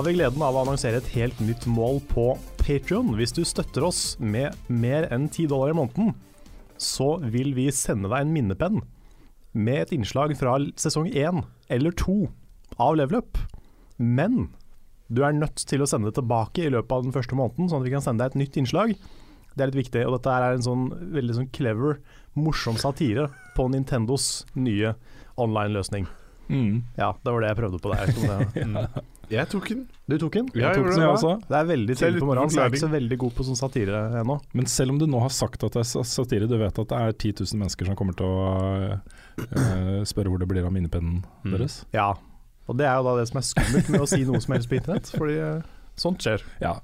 Har vi gleden av å annonsere et helt nytt mål på Patreon. Hvis du støtter oss med mer enn 10 dollar i måneden, så vil vi sende deg en minnepenn med et innslag fra sesong 1 eller 2 av Level Up. Men du er nødt til å sende det tilbake i løpet av den første måneden, sånn at vi kan sende deg et nytt innslag. Det er litt viktig, og dette er en sånn veldig sånn clever, morsom satire på Nintendos nye online-løsning. Ja, det var det jeg prøvde på der. Jeg Jeg tok den. Du tok den? Jeg tok den, det, ja. også. Det er veldig tidlig på morgenen, så jeg er ikke så veldig god på sånn satire ennå. Men selv om du nå har sagt at det er satire, du vet at det er 10 000 mennesker som kommer til å uh, spørre hvor det blir av minnepennen Mm. deres. Ja, og det er jo da det som er skummelt med å si noe som helst på internett, fordi uh, sånt skjer. Ja.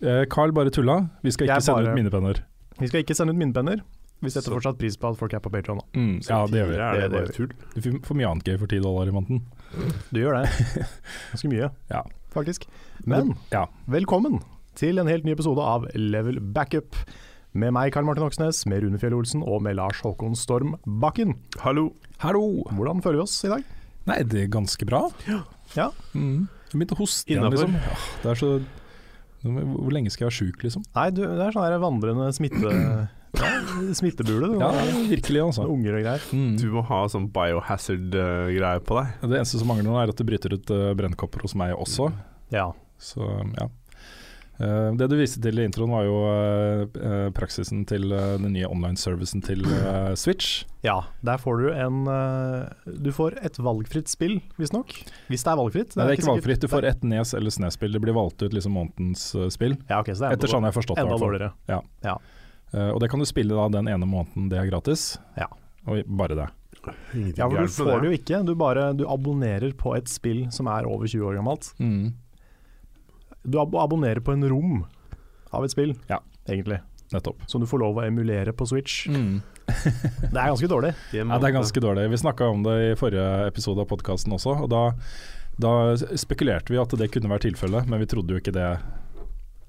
Uh, Carl bare tulla, vi skal ikke Jeg sende bare- ut minnepenner. Vi skal ikke sende ut minnepenner. Vi setter Så- fortsatt pris på at folk er på Patreon. Mm, ja, det gjør vi. Er det Det- det gjør vi. Du får mye annet gøy for 10 dollar i måneden. Du gjør det. Ganske mye, Ja. faktisk. Men Ja. velkommen til en helt ny episode av Level Backup. Med meg, Karl Martin Oksnes, med Rune Fjell Olsen og med Lars Håkon Storm Bakken. Hallo. Hallo! Hvordan føler vi oss i dag? Nei, det er ganske bra. Ja. Mm. Jeg begynte å hoste igjen, liksom. Ja, det er så Hvor lenge skal jeg være sjuk, liksom? Nei, du, det er sånn her vandrende smitte... Ja, smittebule. du. Ja, virkelig, altså. Unger og greier. Mm. Du må ha sånn biohazard-greier på deg. Det eneste som mangler nå, er at det bryter ut uh, brennkopper hos meg også. Ja. Så ja. Eh, det du viste til i introen var jo eh, eh, praksisen til eh, den nye online-servicen til eh, Switch. Ja, der får du en eh, Du får et valgfritt spill, visstnok. Hvis det er valgfritt. Nei, det er ikke valgfritt. Du får ett Nes eller SNES-spill. Det blir valgt ut liksom månedens eh, spill. Ja, ok, så det er Etter sånn jeg har forstått det. enda dårligere. Ja. dårligere. Eh, og det kan du spille da den ene måneden det er gratis. Ja. Og bare det. Ingenting Ja, for du får det jo ikke. Du bare du abonnerer på et spill som er over 20 år gammelt. Mm. Du ab abonnerer på en rom av et spill, Ja. egentlig. Nettopp. Som du får lov å emulere på Switch. Mm. Det er ganske dårlig. Ja, det er ganske dårlig. Vi snakka om det i forrige episode av podkasten også, og da, da spekulerte vi at det kunne være tilfellet, men vi trodde jo ikke det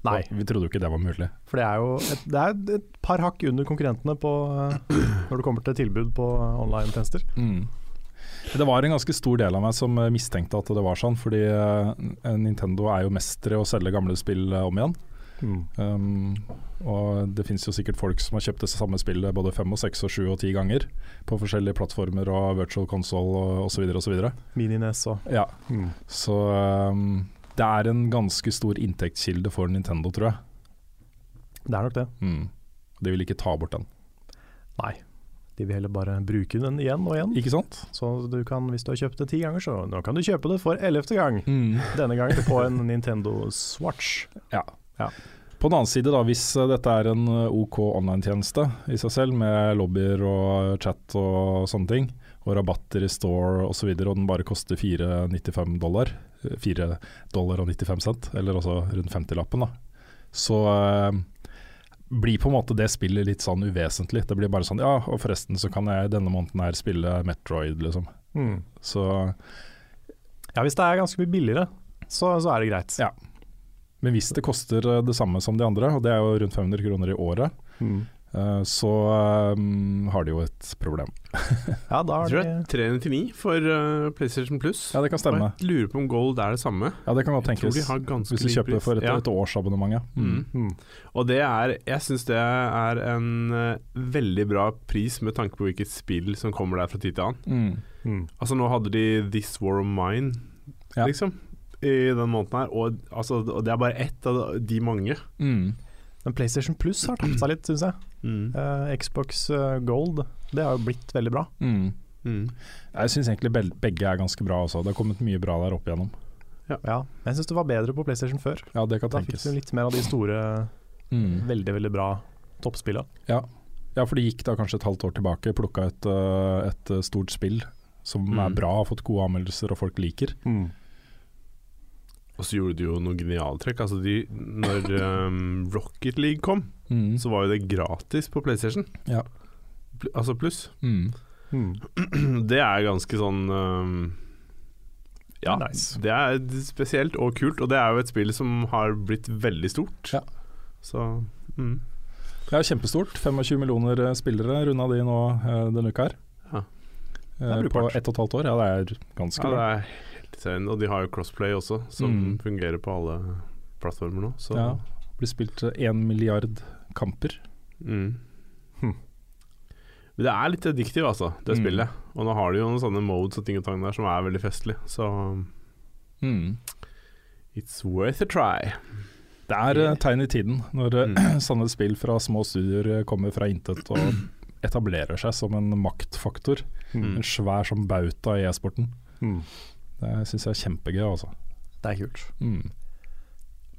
Nei, Vi trodde jo ikke det var mulig. for det er jo et, det er et par hakk under konkurrentene på, eh, når det kommer til tilbud på online-tjenester. Mm. Det var en ganske stor del av meg som eh, mistenkte at det var sånn, fordi eh, Nintendo er jo mestere i å selge gamle spill om igjen. Um, og det finnes jo sikkert folk som har kjøpt det samme spillet både fem og seks og sju og ti ganger på forskjellige plattformer og virtual console og osv. osv. Minines og Ja, mm. så um, det er en ganske stor inntektskilde for Nintendo, tror jeg. Det er nok det. Mm. De vil ikke ta bort den, Nei. De vil heller bare bruke den igjen og igjen. ikke sant? Så du kan, hvis du har kjøpt det ti ganger, så nå kan du kjøpe det for ellevte gang. Mm. Denne gangen på en Nintendo Swatch. Ja. Ja. På den annen side, da, hvis eh, dette er en eh, OK online-tjeneste i seg selv, med lobbyer og chat og sånne ting, og rabatter i store osv., og, så videre, og den bare koster 4,95 dollar, eh, 4 dollar og 95 cent, eller altså rundt 50-lappen, da, så eh, blir på en måte det spillet litt sånn uvesentlig. Det blir bare sånn ja, og forresten så kan jeg denne måneden her spille Metroid, liksom. Mm. Så Ja, hvis det er ganske mye billigere, så, så er det greit. Ja. Men hvis det koster eh, det samme som de andre, og det er jo rundt 500 kroner i året, Mm. Eh, så um, har de jo et problem. Ja, da Jeg de tror det det er 399 for uh, PlayStation Plus. Ja, det kan stemme. Og Jeg lurer på om Gold er det samme. Ja, det kan godt tenkes. de Hvis du kjøper det for et, Ja. et årsabonnement, ja. Mm. Mm. mm. Og det er Jeg syns det er en uh, veldig bra pris med tanke på hvilket spill som kommer der fra tid til annen. Mm. Mm. Altså Nå hadde de This War of Mine, Ja. liksom, i den måneden her. Og, altså, og det er bare ett av de mange. Mm. Men PlayStation Plus har tapt seg litt, syns jeg. Mm. Uh, Xbox eh, Gold, det har jo blitt veldig bra. Mm. Mm. Jeg syns egentlig begge er ganske bra også. Det har kommet mye bra der opp igjennom. Ja, ja. jeg syns det var bedre på PlayStation før. Ja, det kan Da fikk du litt mer av de store, Mm. veldig, veldig bra toppspillene. Ja. ja, for det gikk da kanskje et halvt år tilbake, plukka et, eh, et stort spill som Mm. er bra, har fått gode anmeldelser og folk liker. Og så gjorde de jo noe genialtrekk. Altså de, når um, Rocket League kom, Mm. så var jo det gratis på PlayStation. Ja. Pl altså pluss. Mm. Det er ganske sånn um, Ja, Nice. det er spesielt og kult. Og det er jo et spill som har blitt veldig stort. Ja. Så mm. Ja, kjempestort. 25 millioner eh, spillere runda de nå eh, denne uka her. Ja. Eh, er på ett og et halvt år. Ja, det er ganske Ja, det bra. er helt. Og de har jo crossplay også, som Mm. fungerer på alle plattformer nå. Så Ja. Blir spilt én milliard kamper. mm. Hm. Men det er litt addictive, altså, det Mm. spillet. Og nå har de jo noen sånne modes og ting og tang der som er veldig festlig. Så Mm. it's worth a try. Det er yeah. tegn i tiden når eh, Mm. sånne spill fra små studier eh, kommer fra intet og etablerer seg som en maktfaktor. Mm. En svær som bauta i e-sporten. Det syns jeg er kjempegøy, altså. Det er kult. Mm.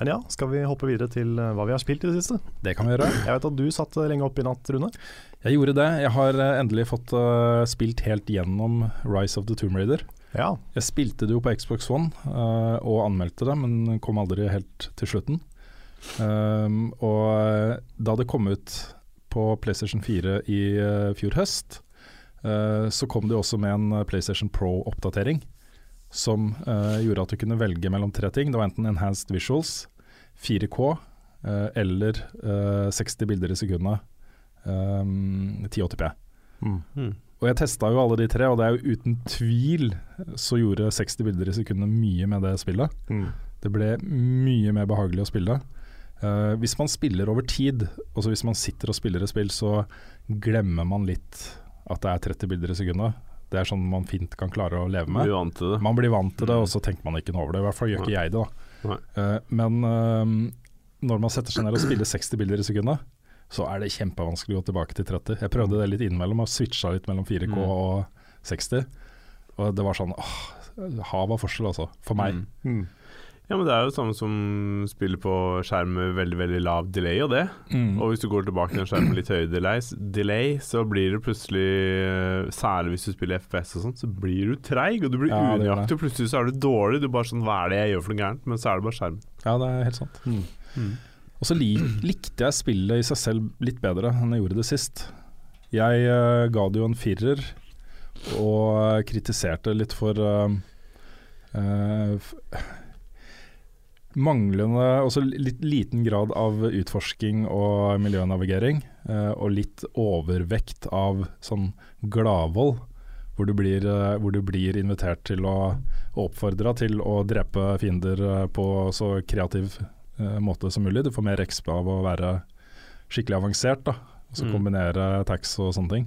Men ja, skal vi hoppe videre til eh, hva vi har spilt i det siste? Det kan vi gjøre. Jeg vet at du satt eh, lenge oppe i natt, Rune. Jeg gjorde det. Jeg har eh, endelig fått uh, spilt helt gjennom Rise of the Tomb Raider. Ja. Jeg spilte det jo på Xbox One uh, og anmeldte det, men kom aldri helt til slutten. Um, og da det kom ut på PlayStation 4 i uh, fjor høst, så kom det også med en PlayStation Pro-oppdatering som uh, gjorde at du kunne velge mellom tre ting. Det var enten Enhanced Visuals, 4K uh, eller eh, 60 bilder i sekundet. Um, 1080p. Mm. Og jeg testa jo alle de tre, og det er jo uten tvil så gjorde 60 bilder i sekundet mye med det spillet. Mm. Det ble mye mer behagelig å spille. Uh, hvis man spiller over tid, altså hvis man sitter og spiller et spill, så glemmer man litt at det er 30 bilder i sekundet. Det er sånn man fint kan klare å leve med. Blir vant til det. Man blir vant til det, og så tenker man ikke noe over det. I hvert fall gjør ikke Nei. jeg det. da. Eh, men uh, når man setter seg ned og spiller 60 bilder i sekundet, så er det kjempevanskelig å gå tilbake til 30. Jeg prøvde det litt innimellom, og switcha litt mellom 4K Mm. og 60. Og det var sånn åh, Hav av forskjell, altså. For meg. Mm. Ja, men det er jo samme som spiller på skjerm med veldig veldig lav delay og det. Mm. Og hvis du går tilbake til en skjerm med litt høyere delay, delay, så blir det plutselig eh, Særlig hvis du spiller FPS og sånn, så blir du treig, og du blir Ja, unøyaktig, og plutselig så er du dårlig. Du bare sånn Hva er det jeg gjør for noe gærent? Men så er det bare skjerm. Ja, det er helt sant. Mm. Og så lik, likte jeg spillet i seg selv litt bedre enn jeg gjorde det sist. Jeg uh, ga det jo en firer, og kritiserte litt for uh, eh, f manglende Også litt liten grad av utforsking og miljønavigering, eh, og litt overvekt av sånn gladvold. Hvor du, blir, eh, hvor du blir invitert til å oppfordra til å drepe fiender eh, på så kreativ eh, måte som mulig. Du får mer XP av å være skikkelig avansert, da. Og så Mm. kombinere tax og sånne ting.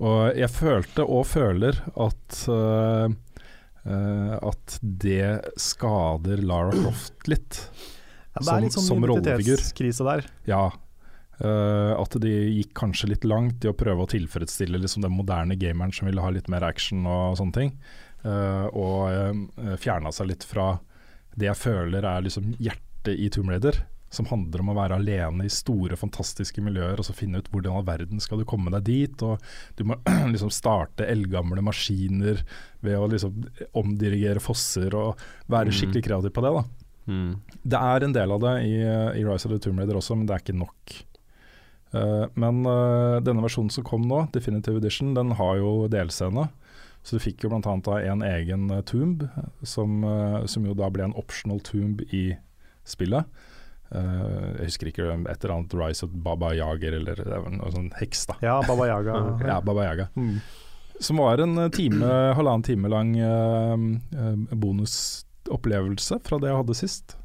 Og jeg følte og føler at eh, at det skader Lara Croft litt. Ja, det er litt sånn identitetskrise der. Ja. Uh, at de gikk kanskje litt langt i å prøve å tilfredsstille liksom den moderne gameren som ville ha litt mer action og sånne ting. Uh, og uh, fjerna seg litt fra det jeg føler er liksom hjertet i Tomb Raider. Som handler om å være alene i store, fantastiske miljøer og så finne ut hvordan i all verden skal du komme deg dit. Og du må liksom starte eldgamle maskiner ved å liksom omdirigere fosser og være Mm. skikkelig kreativ på det. da Mm. det er en del av det i, i Rise of the Tomb Raider også, men det er ikke nok. Uh, men uh, denne versjonen som kom nå, Definitive Edition, den har jo delscene. Så du fikk jo bl.a. en egen eh, tomb, som, uh, som jo da ble en optional tomb i spillet. Eh, jeg husker ikke et eller annet Rise of Baba Yager eller noe sånn heks, da. Ja, Baba Yaga. Ja, Baba Yaga. Mm. Som var en eh, time, halvannen time lang eh, bonusopplevelse fra det jeg hadde sist.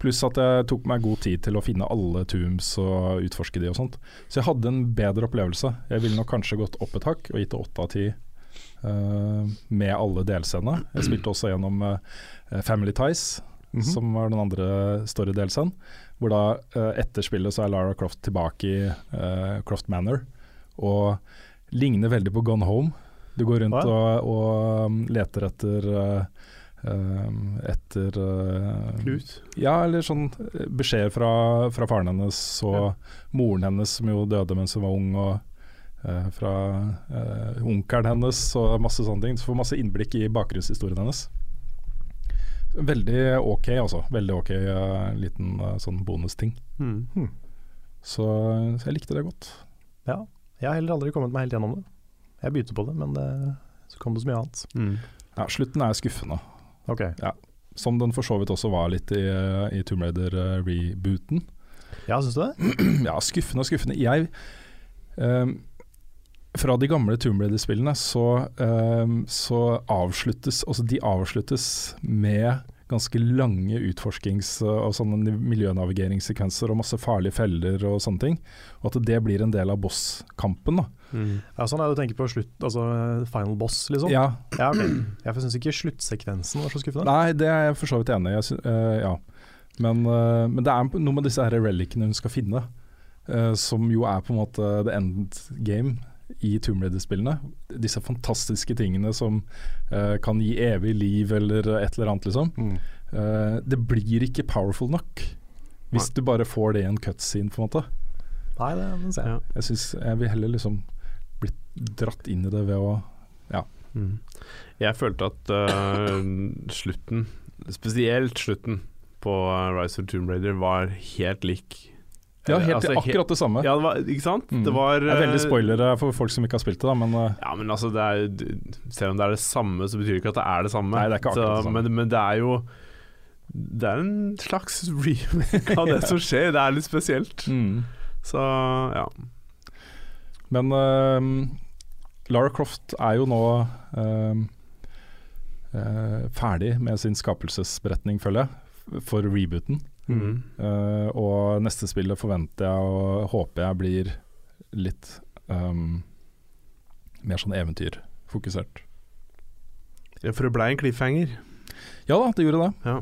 Pluss at jeg tok meg god tid til å finne alle tombs og utforske de og sånt. Så jeg hadde en bedre opplevelse. Jeg ville nok kanskje gått opp et hakk og gitt det åtte av ti med alle delscenene. Jeg spilte også gjennom Family Ties, Mhm. som var den andre story-delsen. Hvor da uh, etter spillet så er Lara Croft tilbake i uh, Croft Manor. Og ligner veldig på Gone Home. Du går rundt ja. og, og um, leter etter uh, etter Klut? Ja, eller sånn beskjed fra, fra faren hennes og moren hennes, som jo døde mens hun var ung, og fra uh, onkelen hennes og masse sånne ting. Så får masse innblikk i bakgrunnshistorien hennes. Veldig ok, altså. Veldig ok eh, liten eh, sånn bonusting. Mm. Så, så jeg likte det godt. Ja. Jeg har heller aldri kommet meg helt gjennom det. Jeg begynte på det, men det, så kom det så mye annet. Mm. Ja, slutten er skuffende. Ok. Som den for så vidt også var litt i, i Tomb Raider-rebooten. Ja, syns du det? ja, skuffende og skuffende. Jeg ehm, Fra de gamle Tomb Raider-spillene så, um, så avsluttes Altså, de avsluttes med ganske lange utforskings- og sånne miljønavigeringssekvenser og masse farlige feller og sånne ting. Og at det blir en del av bosskampen. da. Mm. Ja, sånn er det du tenker på slutt, altså final boss, liksom? Ja, Ja. Jeg syns ikke sluttsekvensen var så skuffende. Nei, det er jeg for så vidt enig i. Uh, eh, ja. Men, uh, men det er noe med disse her relikene hun skal finne, uh, som jo er på en måte the end game i Tomb Raider-spillene. Disse fantastiske tingene som uh, kan gi evig liv eller et eller annet, liksom. Mm. Uh, det blir ikke powerful nok hvis du bare får det i en cutscene, på en måte. Nei, det, det ser jeg. Ja. Jeg synes jeg vil heller liksom bli dratt inn i det ved å Mm. Jeg følte at uh, slutten, spesielt slutten på Rise of Tomb Raider, var helt lik. Ja, helt Altså, akkurat det samme. Ja, det var, ikke sant? Mm. Det var det er veldig øh, spoilere for folk som ikke har spilt det, da, men eh, Ja, men altså, det er, selv om det er det samme, så betyr det ikke at det er det samme. Nei, det er ikke akkurat det samme. Men, men det er jo Det er en slags remake av det som skjer. Det er litt spesielt. mm. Så ja. Men ehm, Lara Croft er jo nå ehm, uh, ferdig med sin skapelsesberetning, føler jeg, for rebooten. Mm. Eh, og neste spillet forventer jeg og håper jeg blir litt um, mer sånn eventyrfokusert. Ja, For det blei en cliffhanger. Ja da, det gjorde det. Ja.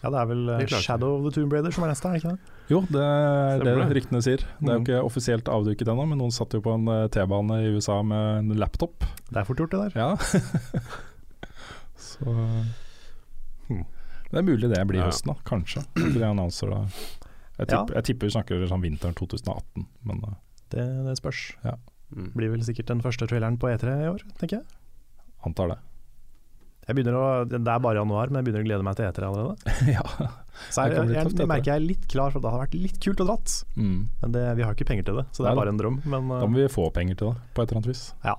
Ja, det er vel eh, Det er. Shadow of the Tomb Raider som er neste, er det ikke det? Jo, det er det ryktene sier. Det er jo Mm. ikke offisielt avduket ennå, men noen satt jo på en eh, T-bane i USA med en laptop. Det er fort gjort, det der. Ja. Så Det er mulig det blir Ja. høsten, da. Kanskje. Kanskje de annonser da. Jeg, Ja. jeg tipper vi snakker sånn vinteren 2018, men uh, Det, det spørs. Mm. Blir vel sikkert den første traileren på E3 i år, tenker jeg. antar det. jeg begynner å, det er bare januar, men jeg begynner å glede meg til E3 allerede. ja. Så jeg, Det jeg, jeg, merker jeg er litt klar for det hadde vært litt kult å dratt. Mm. Men det, vi har ikke penger til det, så det Nei er bare en drøm. Men Da må vi få penger til det, på et eller annet vis. ja,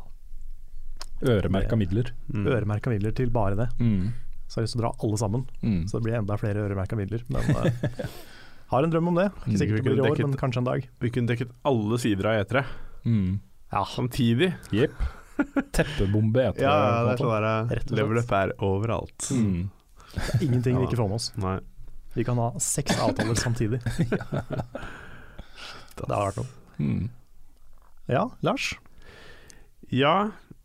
Øremerka midler. Mm. øremerka midler til bare det. Mm. Så jeg har lyst til å dra alle sammen, Mm. så det blir enda flere øremerka midler. Men uh, har en drøm om det. Ikke sikkert det blir i år, Dekket- men kanskje en dag. Vi kunne dekket alle sider av E3 Mm. Ja, samtidig. Jepp. Teppebombe etter Ja, det er sånn der Rett og. Level up er overalt. mm. ingenting vi ikke får med oss. Nei. Vi kan ha seks avtaler samtidig. Det har vært noe. Mm. Ja, Lars? Ja,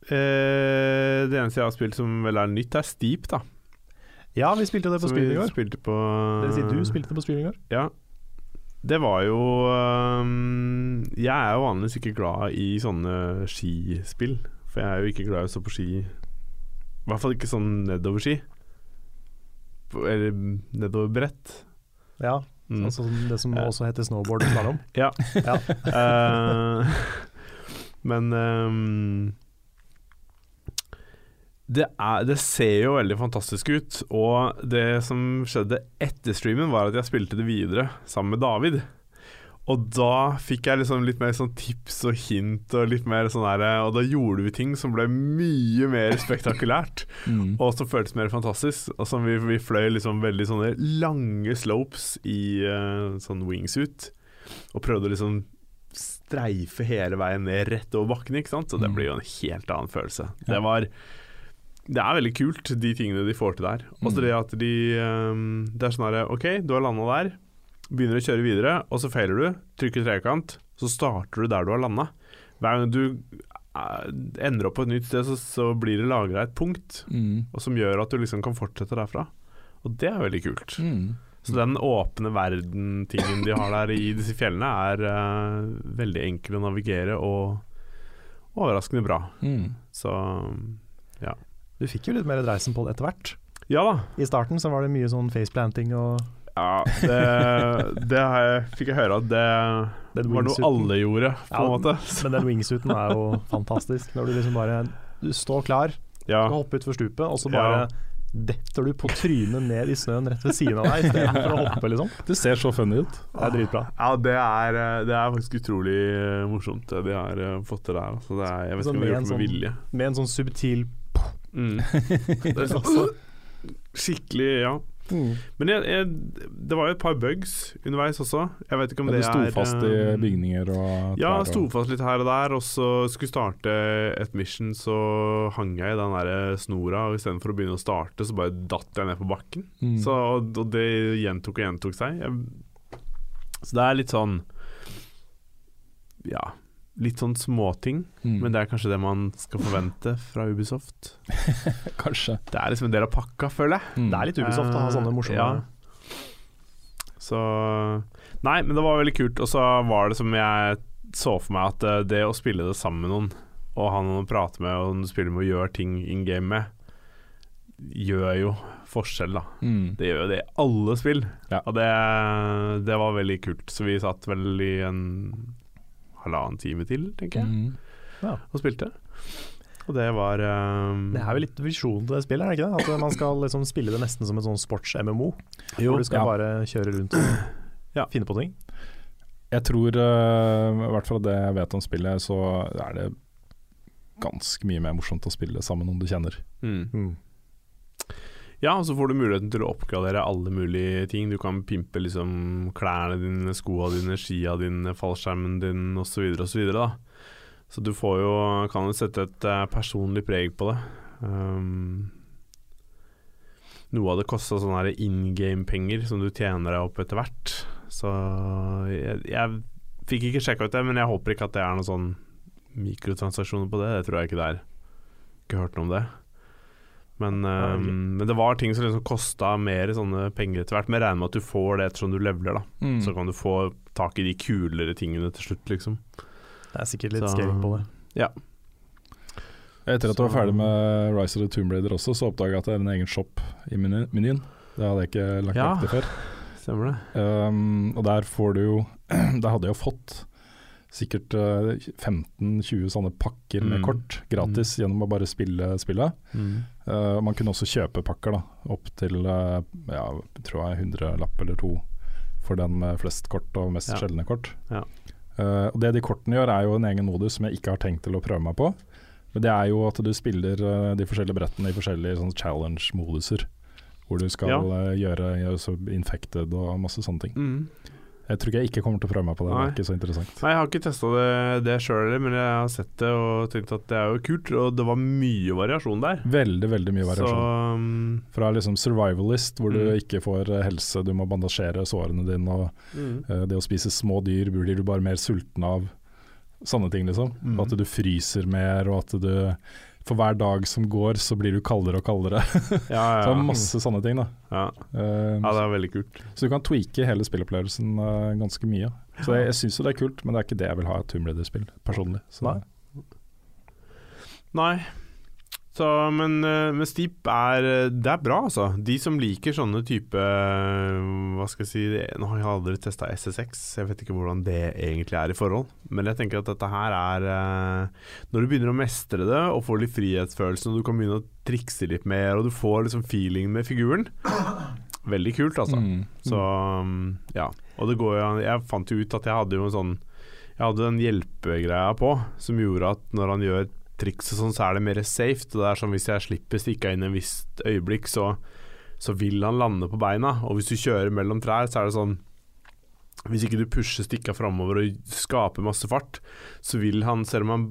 eh, det eneste jeg har spilt som vel er nytt, er Steep, da. Ja, vi spilte det på spillet stream i går. spilte på Det vil si du spilte det på stream i går. Ja. Det var jo um, Jeg er jo vanligvis ikke glad i sånne skispill. For jeg er jo ikke glad i å stå på ski. I hvert fall ikke sånn nedoverski. Eller nedoverbrett. Ja, Mm. altså det som også heter snowboard og slalåm. Ja. Ja. uh, men ehm, det, er, det ser jo veldig fantastisk ut. Og det som skjedde etter streamen, var at jeg spilte det videre sammen med David. Og da fikk jeg liksom litt mer sånn tips og hint, og litt mer sånn der, Og da gjorde vi ting som ble mye mer spektakulært. Mm. Og som føltes mer fantastisk. Altså, vi, vi fløy liksom veldig sånne lange slopes i uh, sånn wingsuit. Og prøvde liksom streife hele veien ned rett over bakken, ikke sant. Så det Mm. blir jo en helt annen følelse. Det var Det er veldig kult, de tingene de får til der. Mm. det at de eh, Det er sånn herre OK, du har landa der. Begynner å kjøre videre, og så feiler du. Trykker trekant, så starter du der du har landa. Hver gang du eh, ender opp på et nytt sted, så, så blir det lagra et punkt Mm. og som gjør at du liksom kan fortsette derfra. Og det er veldig kult. Mm. Så den åpne verden-tingen de har der i disse fjellene, er uh, veldig enkel å navigere og overraskende bra. Mm. Så Du fikk jo litt mer dreisen på det etter hvert. Ja da. I starten så var det mye sånn faceplanting og Ja, det, det har jeg, fikk jeg høre at det Den var noe alle gjorde, på en Ja, måte. Men den wingsuiten er jo fantastisk. Når du liksom bare Du står klar, Ja. skal hoppe utfor stupet, og så Ja. bare detter du på trynet ned i snøen rett ved siden av deg istedenfor å hoppe, liksom. Det ser så funny ut. Det er dritbra. Ja, det er, det er faktisk utrolig eh, morsomt det de har eh, fått til der. Altså, det er, jeg vet ikke om de har gjort det med sånn- vilje. Med en sånn subtil Mm. Det er sånn, skikkelig, ja. mm. Men jeg, jeg, det var jo et par bugs underveis også. Jeg vet ikke om Ja, det du sto er fast i eh, bygninger og Ja, sto fast litt her og der, og så skulle starte et mission, så hang jeg i den der snora, og istedenfor å begynne å starte, så bare datt jeg ned på bakken. Mm. Så, og, og det gjentok og gjentok seg. Jeg, så det er litt sånn Ja, litt sånn småting, Mm. men det er kanskje det man skal forvente fra Ubisoft. Kanskje. Det er liksom en del av pakka, føler jeg. Mm. Det er litt Ubisoft å ha sånne morsomme Ja. Så Nei, men det var veldig kult. Og så var det som jeg så for meg, at eh, det å spille det sammen med noen, og ha noen å prate med, og spille med og gjør ting in game med, gjør jo forskjell, da. Mm. Det gjør jo det i alle spill. Ja. Og det, det var veldig kult. Så vi satt vel i en halvannen time til, tenker jeg, Mm. og spilte. Og det var um, Det er jo litt visjonen til det spillet, er det ikke det? At man skal liksom spille det nesten som et sånn sports-MMO. Hvor du skal ja. bare kjøre rundt og Ja. finne på ting. Jeg tror, eh, i hvert fall det jeg vet om spillet, så er det ganske mye mer morsomt å spille sammen med noen du kjenner. Mm. Ja, og så får du muligheten til å oppgradere alle mulige ting. Du kan pimpe liksom klærne dine, skoene dine, skia dine, fallskjermen din osv. osv. Så, så du får jo kan jo sette et eh, personlig preg på det. Um, noe av det kosta sånne in game-penger som du tjener deg opp etter hvert. Så jeg, jeg fikk ikke sjekka ut det, men jeg håper ikke at det er noen sånn mikrotransaksjoner på det. Det tror jeg ikke det er. Ikke hørt noe om det. Men, um, men det var ting som liksom kosta mer sånne penger etter hvert. Men jeg regner med at du får det ettersom du leveler, da. Mm. Så kan du få tak i de kulere tingene til slutt, liksom. Det er sikkert litt Så- scaling på det. Etter at du var ferdig med Rise of the Tomb Raider også, så oppdaga jeg at det er en egen shop i menyen. Det hadde jeg ikke lagt Ja. merke til før. Stemmer det. Um, og der får du jo Der hadde jeg jo fått sikkert eh, 15-20 sånne pakker med Mm. kort gratis gjennom å bare spille spillet. Eh, man kunne også kjøpe pakker da, opp til uh, ja, tror jeg 100 lapp eller to for den med flest kort og mest Ja. sjeldne kort. Ja. Uh, og Det de kortene gjør, er jo en egen modus som jeg ikke har tenkt til å prøve meg på. Men det er jo at du spiller de forskjellige brettene i forskjellige sånne challenge-moduser. Hvor du skal gjøre, gjøre så infected og masse sånne ting. Mm. Jeg tror ikke jeg ikke kommer til å prøve meg på det. Nei. Det er ikke så interessant. Nei, jeg har ikke testa det, det sjøl, men jeg har sett det og tenkt at det er jo kult. Og det var mye variasjon der. Veldig, veldig mye variasjon. Så um, Fra liksom survivalist, hvor du Mm. ikke får eh, helse, du må bandasjere sårene dine, og eh, det å spise små dyr blir du bare mer sulten av. Sånne ting, liksom. Mm. At du fryser mer, og at du For hver dag som går, så blir du kaldere og kaldere. ja, Så ja. masse sånne ting, da. ja. Uh, ja, det er veldig kult. så du kan tweake hele spillopplevelsen uh, ganske mye. Så jeg, jeg syns jo det er kult, men det er ikke det jeg vil ha i et Tomb Raider-spill, personlig. Nei. Nei. Så, men, eh, men Steep er Det er bra, altså. De som liker sånne type Hva skal jeg si Nå har jeg aldri testa SSX, jeg vet ikke hvordan det egentlig er i forhold. Men jeg tenker at dette her er eh, Når du begynner å mestre det og får litt frihetsfølelse, og du kan begynne å trikse litt mer, og du får liksom feeling med figuren Veldig kult, altså. Mm. Så ja. Og det går jo Jeg fant jo ut at jeg hadde jo en sånn Jeg hadde den hjelpegreia på som gjorde at når han gjør triks og sånn, så er det mer safe. Det er sånn hvis jeg slipper stikka inn en visst øyeblikk, så, så vil han lande på beina. Og hvis du kjører mellom trær, så er det sånn Hvis ikke du pusher stikka framover og skaper masse fart, så vil han, selv om han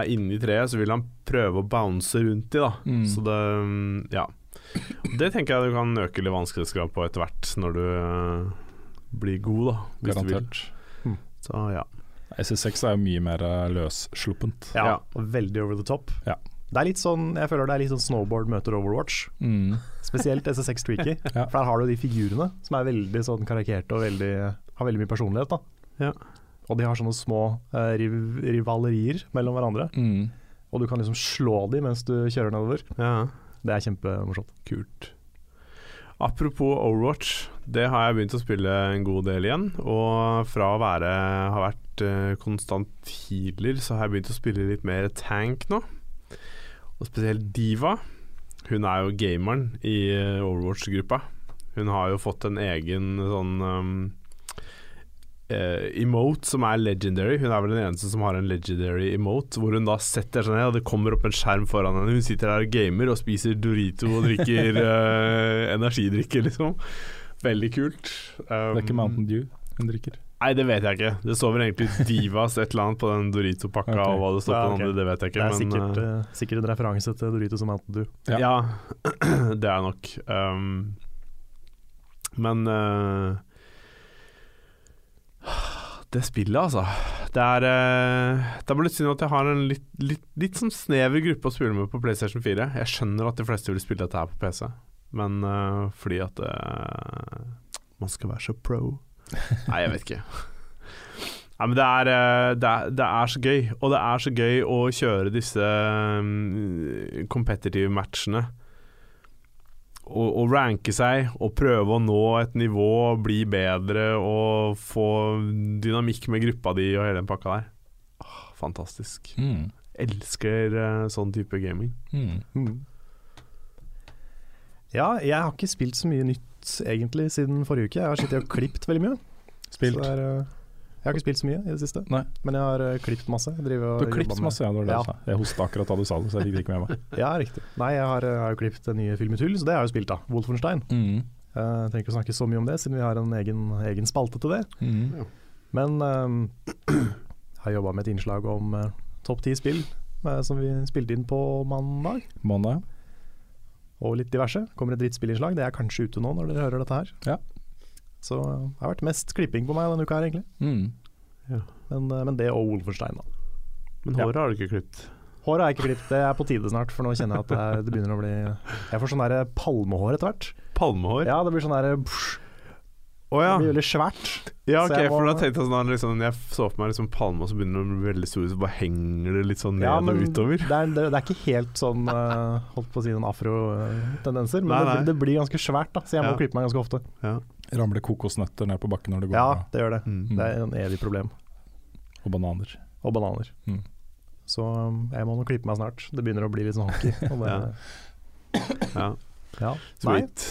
er inni treet, så vil han prøve å bounce rundt i, da. Mm. Så det Ja. Det tenker jeg du kan øke litt vanskelighetsgrad på etter hvert, når du øh, blir god, da. Hvis du vil. Så ja. SSX er jo mye mer eh, løssluppent. Ja, og veldig over the top. Ja. Det er litt sånn, jeg føler det er litt sånn snowboard møter Overwatch. Mm. Spesielt SSX Tricky. Ja. For der har du de figurene som er veldig sånn karikerte og veldig, har veldig mye personlighet. da. Ja. Og de har sånne små uh, riv rivalerier mellom hverandre. Mm. Og du kan liksom slå de mens du kjører nedover. ja. Det er kjempemorsomt. Kult. Apropos Overwatch, det har jeg begynt å spille en god del igjen. Og fra å være har vært eh, konstant healer, så har jeg begynt å spille litt mer tank nå. Og spesielt Diva. Hun er jo gameren i eh, Overwatch-gruppa. Hun har jo fått en egen sånn um, emote som er legendary. Hun er vel den eneste som har en legendary emote, hvor hun da setter seg ned, og det kommer opp en skjerm foran henne. Hun sitter der og gamer og spiser Dorito og drikker uh, energidrikker, liksom. Veldig kult. Um, Det er ikke Mountain Dew hun drikker. Nei, det vet jeg ikke. Det står vel egentlig Divas et eller annet på den Dorito-pakka, okay. og hva det står Ja, på den andre, det vet jeg ikke. Det er men, sikkert, uh, sikkert en referanse til Dorito som Mountain Dew. Ja. Ja, det er nok. Um, men uh, Det spillet, altså. Det er uh, Det er bare litt synd at jeg har en litt, litt, litt sånn snever gruppe å spille med på PlayStation 4. Jeg skjønner at de fleste vil spille dette her på PC, men uh, fordi at uh, man skal være så pro. Nei, jeg vet ikke. Nei, men det er, eh, det, er, det er så gøy, og det er så gøy å kjøre disse um, competitive matchene. Og, og ranke seg og prøve å nå et nivå, bli bedre og få dynamikk med gruppa di og hele den pakka der. Åh, fantastisk. Mm. Elsker uh, sånn type gaming. Mm. Ja, jeg har ikke spilt så mye nytt egentlig siden forrige uke. Jeg har sittet og klippet veldig mye. Spilt. Så det er, eh, jeg har ikke spilt så mye i det siste, Nei. men jeg har uh, klippet masse. Og Du har klippet masse, ja. Det var det Ja. jeg. Hosta akkurat da du sa det, så jeg fikk det ikke med meg. Ja, riktig. Nei, jeg har, jeg har jo klippet en ny film i tull, så det har jeg jo spilt, da. Wolfenstein. Mm. Jeg trenger ikke å snakke så mye om det, siden vi har en egen, egen spalte til det. Mm. Men um, jeg har jobba med et innslag om uh, topp ti spill eh, som vi spilte inn på mandag. Mandag. Og litt diverse. Kommer et drittspillinnslag, det er kanskje ute nå når dere hører dette her. Ja. Så uh, det har vært mest klipping på meg denne uka her, egentlig. Mm. Men, uh, men det og Wolfenstein, da. Men Ja. håret har du ikke klippet. Håret har jeg ikke klippet, det er på tide snart, for nå kjenner jeg at det, er, det begynner å bli Jeg får sånn palmehår etter hvert. Palmehår? Ja, det blir sånn der Å ja. Det blir veldig svært. Ja, ok, jeg må- for da tenkte jeg sånn liksom, Jeg så på meg liksom palme, og så begynner den å bli veldig stor, så bare henger det litt sånn ned Ja, og utover. Det er, det, det er ikke helt sånn uh, holdt på å si noen afro-tendenser, men Nei, det, nei. det blir ganske svært, da, så jeg må Ja. klippe meg ganske ofte. Ramler kokosnøtter ned på bakken når det går Ja, det gjør det. Mm. Det er en evig problem. Og bananer. Og bananer. Mm. Så um, jeg må nå klippe meg snart. Det begynner å bli litt sånn hockey. Og det, Ja. ja. Nei, Sweet.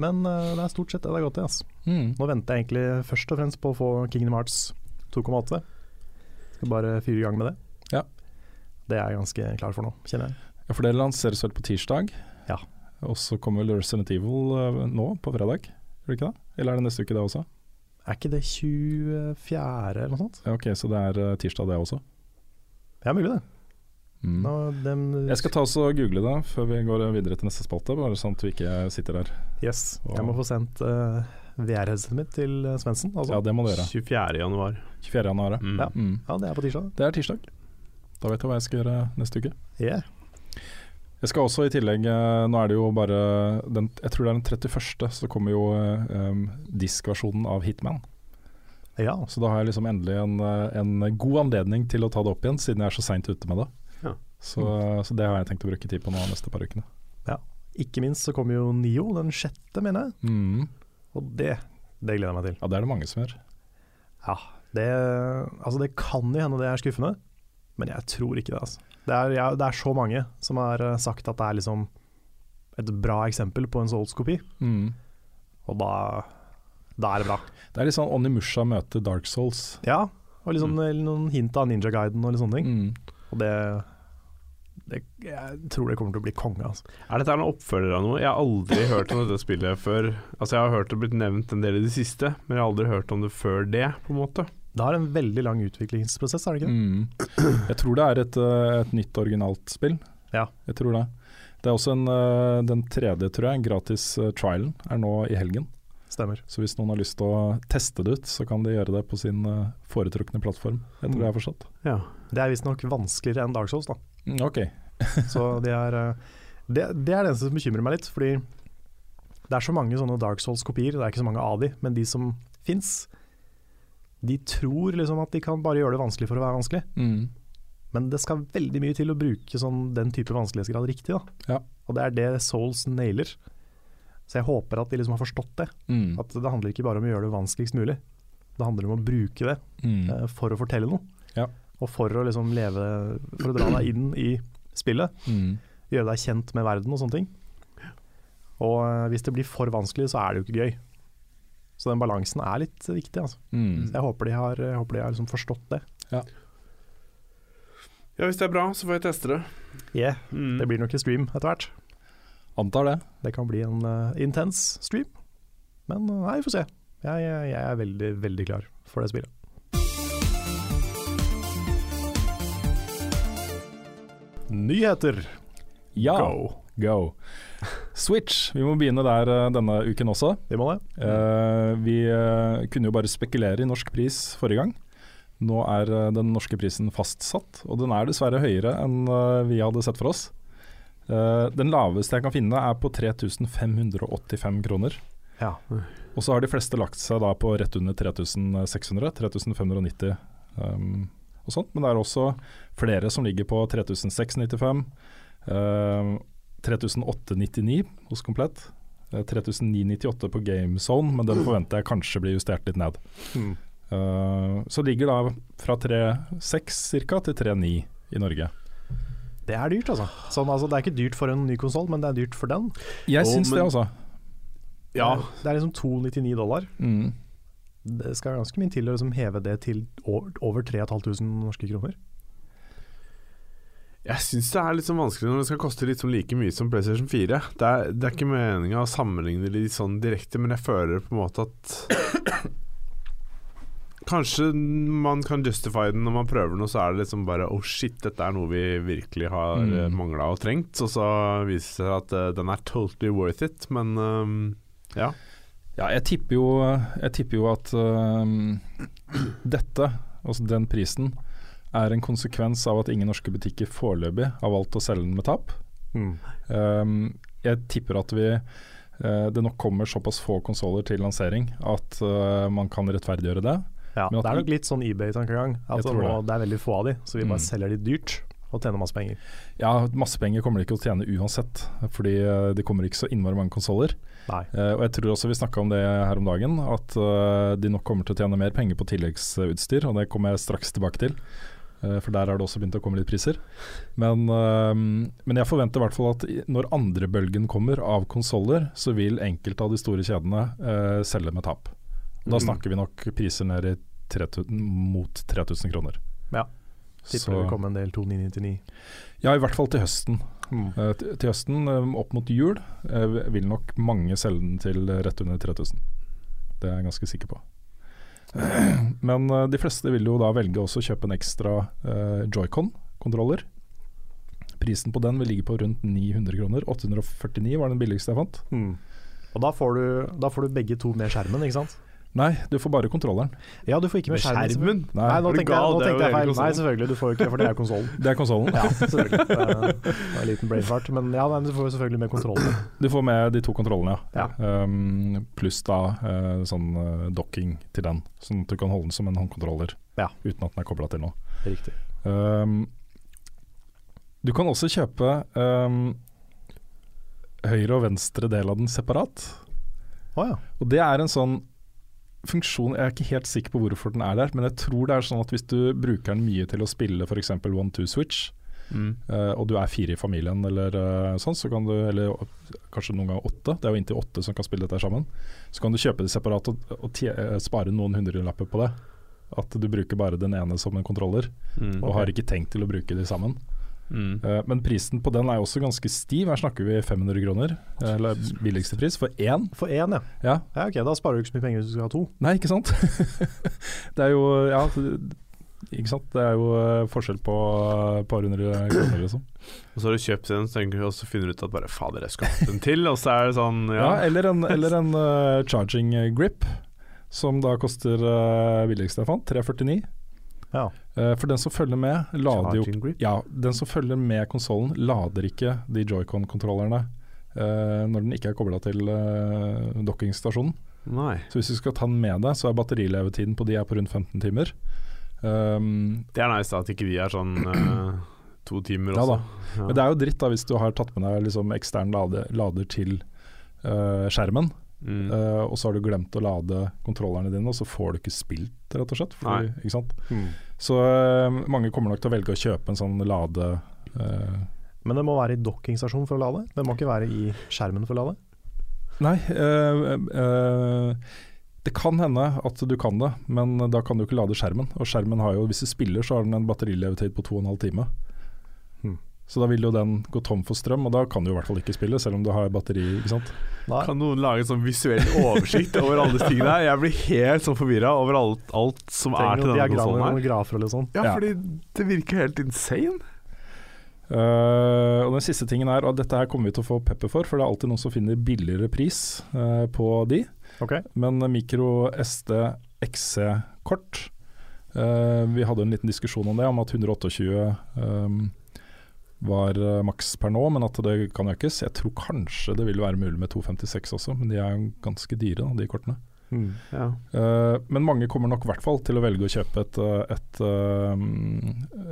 Men uh, det er stort sett det det har gått i. Altså. Mm. Nå venter jeg egentlig først og fremst på å få Kingdom Hearts 2,8. Skal bare fyre i gang med det. Ja. Det er jeg ganske klar for nå, kjenner jeg. Ja, for det lanseres vel på tirsdag. Ja. Og så kommer vel Resident Evil eh, nå, på fredag? Gjør det ikke det? Eller er det neste uke, det også? Er ikke det 24. eller noe sånt? Ja, ok, så det er eh, tirsdag, det også. Ja, mulig det. Mm. Nå, dem, Jeg skal ta oss og google det før vi går videre til neste spalte, bare sånn at vi ikke sitter der. Yes. Jeg må få sendt uh, VR-headsetet mitt til uh, Svendsen. Altså. Ja, det må du gjøre. 24. januar. 24. januar. ja. Mm. Ja. Mm. ja, det er på tirsdag. Det er tirsdag. Da vet jeg hva jeg skal gjøre neste uke. Yeah. Jeg skal også i tillegg eh, Nå er det jo bare den, Jeg tror det er den 31. Så kommer jo eh, um, diskversjonen av Hitman. Ja. Så da har jeg liksom endelig en, eh, en god anledning til å ta det opp igjen, siden jeg er så seint ute med det. Ja. Så, så det har jeg tenkt å bruke tid på nå de neste par ukene. Ikke minst så kommer jo Nio den sjette, mener jeg. Mm. Og det, det gleder jeg meg til. Ja, det er det mange som gjør. Ja, det, altså det kan jo hende det er skuffende, men jeg tror ikke det. Altså. Det, er, ja, det er så mange som har eh, sagt at det er liksom et bra eksempel på en Souls-kopi, Mm. og da, da er det bra. Det er litt sånn Onimusha møter Dark Souls. Ja, og liksom noen hint av Ninja Guiden og litt sånne ting. Mm. Og det, det Jeg tror det kommer til å bli konge, altså. Er dette en oppfølger av noe? Jeg har aldri hørt om dette spillet før. Altså Jeg har hørt det blitt nevnt en del i det siste, men jeg har aldri hørt om det før det, på en måte. Det har en veldig lang utviklingsprosess, er det ikke det? Mm. Jeg tror det er et, eh, et nytt originalt spill. Ja. Jeg tror det. Det er også en, eh, den tredje, tror jeg, gratis eh, trialen er nå i helgen. Stemmer. Så hvis noen har lyst til å teste det ut, så kan de gjøre det på sin foretrukne plattform, etter tror jeg har forstått. Ja. Det er visstnok vanskeligere enn Dark Souls, da. Mm, ok. Så det er, eh, det, det er det eneste som bekymrer meg litt, fordi det er så mange sånne Dark Souls-kopier, det er ikke så mange av de, men de som fins, de tror liksom at de kan bare gjøre det vanskelig for å være vanskelig. Mm. Men det skal veldig mye til å bruke sånn, den type vanskelighetsgrad riktig. Ja. Og det er det Souls nailer. Så jeg håper at de liksom har forstått det. Mm. At det handler ikke bare om å gjøre det vanskeligst mulig. Det handler om å bruke det Mm. uh, for å fortelle noe. Ja. Og for å liksom leve For å dra deg inn i spillet. Mm. Gjøre deg kjent med verden og sånne ting. Og eh, hvis det blir for vanskelig, så er det jo ikke gøy. Så den balansen er litt viktig. Altså. Mm. Så jeg håper de har, håper de har liksom forstått det. Ja, hvis det er bra, så får jeg teste det. Yeah, Mm. Det blir nok en stream etter hvert. Antar det. Det kan bli en uh, intens stream. Men eh, nei, vi får se. Jeg, jeg, jeg er veldig, veldig klar for det spillet. Nyheter. Ja. Go. Go. Switch. Vi må begynne der eh, denne uken også. Vi må det. Uh, vi uh, kunne jo bare spekulere i norsk pris forrige gang. Nå er uh, den norske prisen fastsatt, og den er dessverre høyere enn vi hadde sett for oss. Den laveste jeg kan finne er på 3585 kroner. Ja. Og så har de fleste lagt seg da på rett under 3600, 3590 um, og sånt. Men det er også flere som ligger på 3695, um, 3899 hos Komplett. eh, 3998 på GameZone, men den forventer jeg kanskje blir justert litt ned. Mm. Uh, så ligger da fra 3,6 ca. til 3,9 i Norge. Det er dyrt, altså. Sånn, altså. Det er ikke dyrt for en ny konsoll, men det er dyrt for den. Jeg syns det, altså. Ja, Det er liksom 299 dollar. Mm. Det skal ganske mye til å liksom heve det til over, over 3500 norske kroner. jeg syns det er litt sånn vanskelig når det skal koste litt sånn like mye som PlayStation 4. Det er, det er ikke meninga å sammenligne de sånn direkte, men jeg føler på en måte at Kanskje man kan justify den når man prøver noe, så er det liksom bare Oh shit, dette er noe vi virkelig har Mm. mm. mangla og trengt. Og så viser det seg at uh, den er totally worth it, men um, ja. Ja, jeg tipper jo, jeg tipper jo at uh, dette, altså den prisen, er en konsekvens av at ingen norske butikker foreløpig har valgt å selge den med tap. Øhm, jeg tipper at vi uh, det nok kommer såpass få konsoller til lansering at uh, man kan rettferdiggjøre det. Ja, det er nok litt sånn eBay-tankegang. Nå, det. det er veldig få av de, så vi bare Mm. selger de dyrt og tjener masse penger. Ja, masse penger kommer de ikke til å tjene uansett, fordi det kommer ikke så innmari mange konsoller. Eh, og jeg tror også vi snakka om det her om dagen, at uh, de nok kommer til å tjene mer penger på tilleggsutstyr, og det kommer jeg straks tilbake til. Eh, for der har det også begynt å komme litt priser. Men, men jeg forventer i hvert fall at når andre bølgen kommer av konsoller, så vil enkelte av de store kjedene selge med tap. Da Mm. snakker vi nok priser ned i 3000, mot 3000 kroner. Ja. Tipper det kommer komme en del 2999. Ja, i hvert fall til høsten. Mm. Uh, til til høsten, eh, opp mot jul, uh, vil nok mange selge den til rett under 3000. Det er jeg ganske sikker på. Men eh, de fleste vil jo da velge også å kjøpe en ekstra Joycon-kontroller. Prisen på den vil ligge på rundt 900 kroner. 849 var den billigste jeg fant. Mm. Og da får, du, da får du begge to med skjermen, ikke sant? Nei, du får bare kontrolleren. Ja, du får ikke med, skjermen. skjermen? Nei, Nei, nå tenkte jeg, nå tenkte jeg feil. Nei, selvfølgelig, du får jo ikke for det er konsollen. Det er konsollen. Ja, selvfølgelig. Det er- det en liten brain fart. Men ja, du får selvfølgelig med kontrollen. Du får med de to kontrollene, ja. Ja. Um, pluss da uh, sånn eh, docking til den, sånn at du kan holde den som en håndkontroller Ja. uten at den er kobla til noe. Riktig. Um, du kan også kjøpe um, høyre og venstre del av den separat. Oh, ja. Og det er en sånn funksjon Jeg er ikke helt sikker på hvorfor den er der, men jeg tror det er sånn at hvis du bruker den mye til å spille f.eks. one-two-switch, Mm. eh, og du er fire i familien eller eh, sånn, så kan du, eller kanskje noen ganger åtte, det er jo inntil åtte som kan spille dette sammen, så kan du kjøpe det separat og, og eh, spare noen hundrelapper på det. At du bruker bare den ene som en kontroller, Mm. og har ikke tenkt til å bruke de sammen. Mm. Eh, Men prisen på den er også ganske stiv. Her snakker vi 500 kroner, eh, eller billigste pris, for én. For én, ja. Ja. ja. Ok, da sparer du ikke så mye penger hvis du skal ha to. Nei, ikke sant? det er jo Ja, ikke sant. Det er jo eh, forskjell på et par hundre kroner, liksom. Og så har du kjøpt den, så tenker du, og så finner du ut at bare fader, jeg skal ha den til. Og så er det sånn, Ja, ja. eller en, eller en uh, charging grip, som da koster uh, billigst jeg fant, 349. Ja. Eh, for den som følger med, lader jo Ja, den som følger med konsollen, lader ikke de joycon-kontrollerne uh, når den ikke er kobla til uh, dockingstasjonen. Nei. Så hvis du skal ta den med deg, så er batterilevetiden på de er på rundt 15 timer. Um, Det er nice da, at ikke de er sånn uh, to timer også. Ja da. Men det er jo dritt da hvis du har tatt med deg liksom ekstern lader, lader til uh, skjermen, Mm. Uh, og så har du glemt å lade kontrollerne dine, og så får du ikke spilt, rett og slett. Fordi, Nei. ikke sant? Mm. Så eh, mange kommer nok til å velge å kjøpe en sånn lade... eh, Men det må være i dokkingstasjonen for å lade? Det må ikke være i skjermen for å lade? Nei, eh, eh, det kan hende at du kan det, men da kan du ikke lade skjermen. Og skjermen har jo, hvis du spiller, så har den en batterilevetid på 2 12 time. Så da vil jo den gå tom for strøm, og da kan du i hvert fall ikke spille, selv om du har batteri. ikke sant? Nei. Kan noen lage en sånn visuell oversikt over alle disse tingene her? Jeg blir helt sånn forvirra over alt, alt som er til denne konsollen her. grafer eller sånn. Ja, Ja. fordi det virker helt insane. Uh, og den siste tingen er, og dette her kommer vi til å få pepper for, for det er alltid noen som finner billigere pris uh, på de. Okay. Men micro SD XC-kort uh, Vi hadde en liten diskusjon om det, om at 128 um, var eh, maks per nå, men at det kan økes. Jeg tror kanskje det vil være mulig med 256 også, men de er ganske dyre, de kortene. Mm. Ja. uh, men mange kommer nok i hvert fall til å velge å kjøpe et, eh, et uh,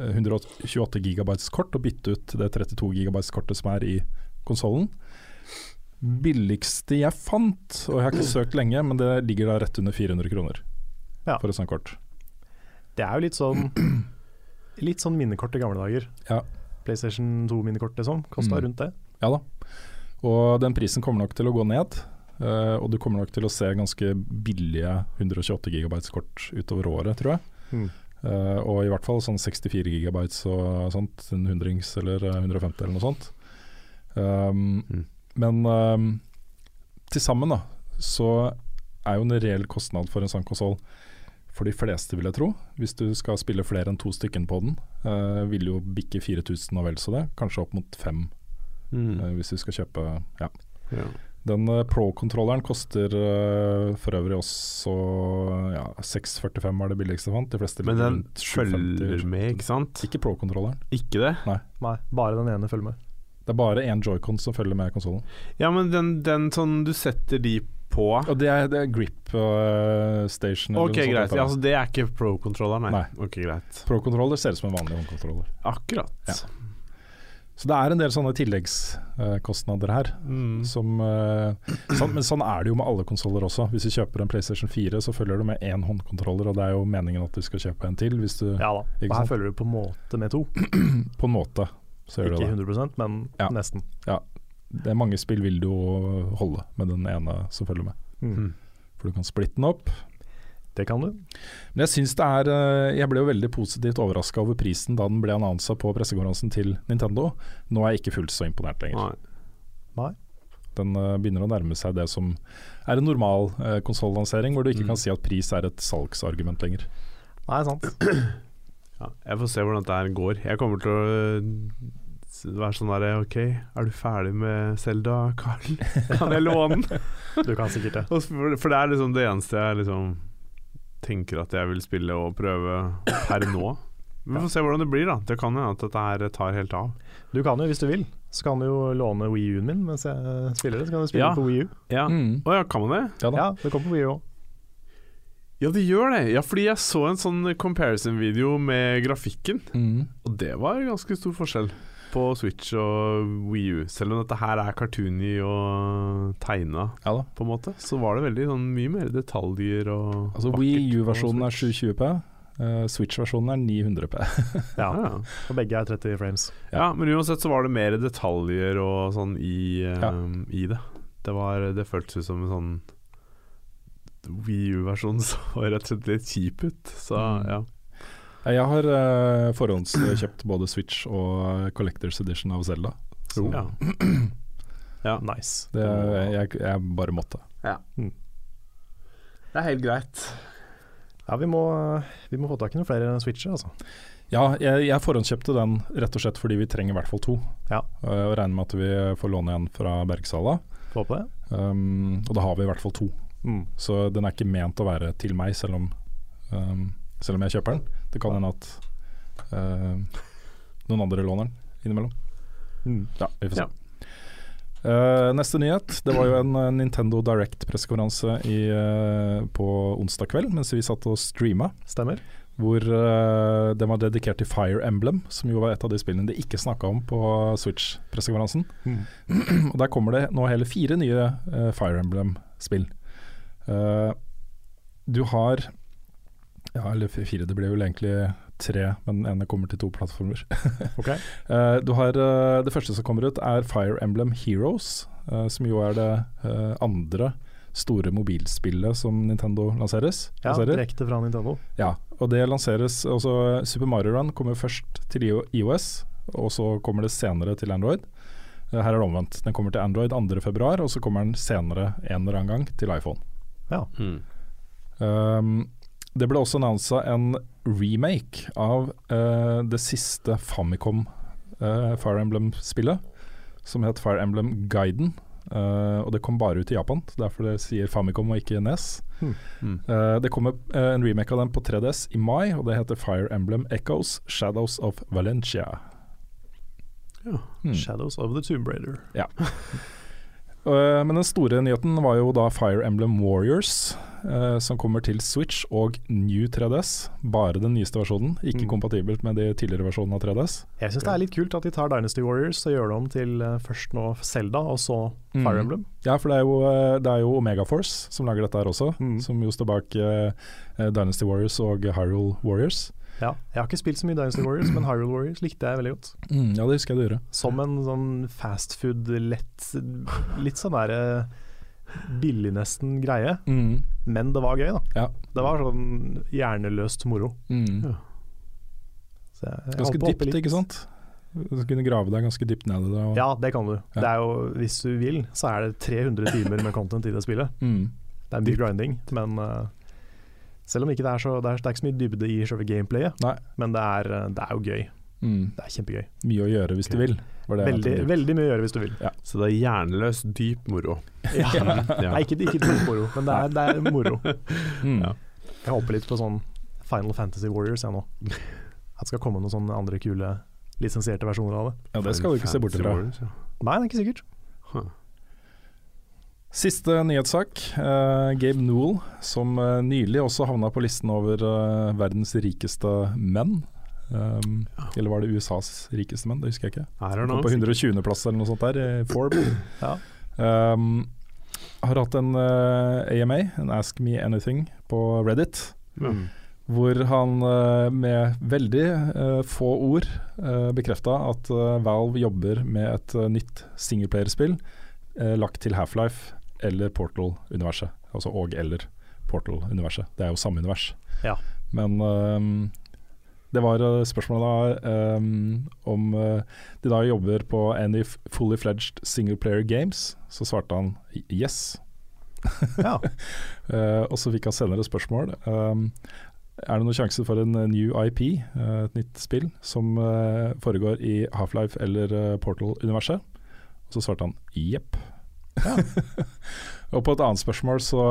128 gigabytes kort og bytte ut det 32 gigabytes kortet som er i konsollen. Billigste jeg fant, og jeg har ikke søkt lenge, men det ligger da rett under 400 kroner Ja. for et sånt kort. Det er jo litt sånn Litt sånn minnekort i gamle dager. Ja. PlayStation 2-minnekort liksom, kosta Mm. rundt det. Ja da. Og den prisen kommer nok til å gå ned. Uh, og du kommer nok til å se ganske billige 128 GB-kort utover året, tror jeg. Mm. Uh, og i hvert fall sånn 64 GB og sånt, en hundrings eller eh, 150 eller noe sånt. Um, Mm. Men um, til sammen da, så er jo en reell kostnad for en sånn konsoll for de fleste, vil jeg tro. Hvis du skal spille flere enn to stykker på den, uh, vil jo bikke 4000 og vel så det. Kanskje opp mot fem Mm. uh, hvis du skal kjøpe ja. Ja. Den uh, Pro-kontrolleren koster for øvrig også ja, 645 var det billigste jeg fant. De fleste Men den følger med, ikke sant? Ikke Pro-kontrolleren. Ikke det? Nei, bare den ene følger med. Det er bare én joycon som følger med konsollen. Ja, men den, den sånn du setter de på Og det er, det er grip uh, station. Ok, greit. Ja, altså, det er ikke pro-controller, nei. Nei. Ok, greit. Pro-kontroller ser ut som en vanlig håndkontroller. Akkurat. Ja. Så det er en del sånne tilleggskostnader her. Mm. Som, uh, sånn, men sånn er det jo med alle konsoller også. Hvis du kjøper en PlayStation 4, så følger du med én håndkontroller, og det er jo meningen at du skal kjøpe en til. Hvis du, Ja da. Ikke Og her sant? følger du på en måte med to. På en måte så gjør du Ikke det. 100 men Ja. nesten. Det er mange spill vil du jo holde med den ene som følger med. Mm. For du kan splitte den opp. Det kan du. Men jeg syns det er eh, Jeg ble jo veldig positivt overraska over prisen da den ble annonsa på pressekonferansen til Nintendo. Nå er jeg ikke fullt så imponert lenger. Nei. Den eh, begynner å nærme seg det som er en normal uh, konsollansering, hvor du ikke Mm. kan si at pris er et salgsargument lenger. Nei, sant. Ja, jeg får se hvordan dette går. Jeg kommer til å være sånn der OK, er du ferdig med Selda, Carl? Kan jeg låne den? Du kan sikkert det. For, for det er liksom det eneste jeg liksom tenker at jeg vil spille og prøve per nå. Vi får se hvordan det blir, da. Det kan hende at dette her tar helt av. Du kan jo, hvis du vil, så kan du jo låne Wii U-en min mens jeg spiller det. Så kan du spille Ja. på Wii U. Ja. Mm. Å ja, kan man det? Ja da. Ja, det kommer på Wii U òg. Ja, det gjør det. Ja, fordi jeg så en sånn comparison-video med grafikken, Mm. og det var ganske stor forskjell på Switch og Wii U. Selv om dette her er cartoony og tegna, Ja da. på en måte, så var det veldig sånn mye mer detaljer og Altså Wii U-versjonen er 720P. Uh, Switch-versjonen er 900P. Ja, Ja. og begge er 30 frames. ja, men uansett så var det mer detaljer og sånn i, um, Ja. i det. Det, var, det føltes ut som en sånn Wii U-versjon så rett og slett litt kjip ut. Så Mm. ja. Ja, Jeg har uh, forhåndskjøpt både Switch og Collectors Edition av Zelda. Så ja. ja. Nice. det, jeg, jeg bare måtte. Det er helt greit. Ja, vi må, vi må få tak i noen flere switcher, altså. Ja, jeg, jeg forhåndskjøpte den rett og slett fordi vi trenger i hvert fall to. Ja. Eh, og regner med at vi får låne en fra Bergsala. Håper det. Um, og da har vi i hvert fall to. Mm. Så den er ikke ment å være til meg, selv om, um, selv om jeg kjøper den. Det kan hende at uh, noen andre låner den innimellom. Mm. Ja, vi får se. Ja. Uh, neste nyhet. Det var jo en uh, Nintendo Direct-pressekonferanse i, eh, på onsdag kveld mens vi satt og streama. Stemmer. Hvor den var dedikert til Fire Emblem, som jo var et av de spillene de ikke snakka om på Switch-pressekonferansen. Og der kommer det nå hele fire nye Fire Emblem-spill. Du har Ja, eller fire, det blir vel egentlig tre, men den ene kommer til to plattformer. Ok. Eh, du har eh, Det første som kommer ut, er Fire Emblem Heroes, eh, som jo er det andre store mobilspillet som Nintendo lanseres. Ja, lanserer. direkte fra Nintendo. Ja, og det lanseres altså Super Mario Run kommer først til iOS, og så kommer det senere til Android. Her er det omvendt. Den kommer til Android 2.2, og så kommer den senere en eller annen gang til iPhone. Ja. Mm. Um, det ble også annonsa en remake av uh, det siste Famicom uh, Fire Emblem-spillet, som het Fire Emblem Guiden. Uh, og det kom bare ut i Japan, derfor det sier Famicom og ikke NES. Hmm. Hmm. Eh, det kommer eh, en remake av den på 3DS i mai, og det heter Fire Emblem Echoes Shadows of Valencia. Ja. Hmm. Shadows of the Tomb Raider. Eh, men den store nyheten var jo da Fire Emblem Warriors, eh, som kommer til Switch og New 3DS. Bare den nyeste versjonen, ikke Mm. kompatibelt med de tidligere versjonene av 3DS. Jeg syns det er litt kult at de tar Dynasty Warriors og gjør det om til eh, først nå Zelda, og så Mm. Fire Emblem. Ja, for det er jo, det er jo Omega Force som lager dette her også, Mm. som jo står bak Dynasty Warriors og Hyrule Warriors. Ja. Jeg har ikke spilt så mye Dynasty Warriors, men Hyrule Warriors likte jeg veldig godt. ja, det husker jeg du gjorde. Som en sånn fast food, lett Litt sånn derre billig nesten greie, men det var gøy, da. Ja. Det var sånn hjerneløst moro. Mm. Så jeg- jeg Ganske dypt, ikke sant? Du kunne grave deg ganske dypt ned i det. Ja, det kan du. Ja. Det er jo, hvis du vil, så er det 300 timer med content i det spillet. Mm. Det er mye grinding, men eh, selv om ikke det er så Det er, det er ikke så mye dybde i selve gameplayet, Nei. men det er, det er jo gøy. Mm. Det er kjempegøy. Mye å gjøre hvis du vil. Var det Veldig, veldig mye å gjøre hvis du vil. Så det er hjerneløs, dyp moro. Ja. Ja. Nei, ikke, ikke dyp moro, men det er, det er moro. Mm. Ja. Jeg håper litt på sånn Final Fantasy Warriors jeg nå. At det skal komme noen sånne andre kule lisensierte versjoner av det. Ja, det skal du ikke se bort fra. Warriors, ja. Nei, det er ikke sikkert. Huh. Siste nyhetssak. Uh, Gabe Newell, som uh, nylig også havna på listen over uh, verdens rikeste menn. Um, Eller var det USAs rikeste menn? Det husker jeg ikke. Kom på 120.-plass eller noe sånt der, i Forbes. Ja. Um, har hatt en AMA, en Ask Me Anything, på Reddit. Mm. Hvor han med veldig få ord uh, bekrefta at Valve jobber med et nytt singleplayerspill lagt til Half-Life eller Portal-universet. Altså og eller Portal-universet. Det er jo samme univers. Ja. Men um, det var eh, spørsmålet da um, om eh, de da jobber på any fully fledged single player games. Så svarte han yes. Ja. uh, og så fikk han senere spørsmål. Um, er det noen sjanse for en new IP, uh, et nytt spill, som uh, foregår i Half-Life eller Portal-universet? Og så svarte han jepp. og på et annet spørsmål så,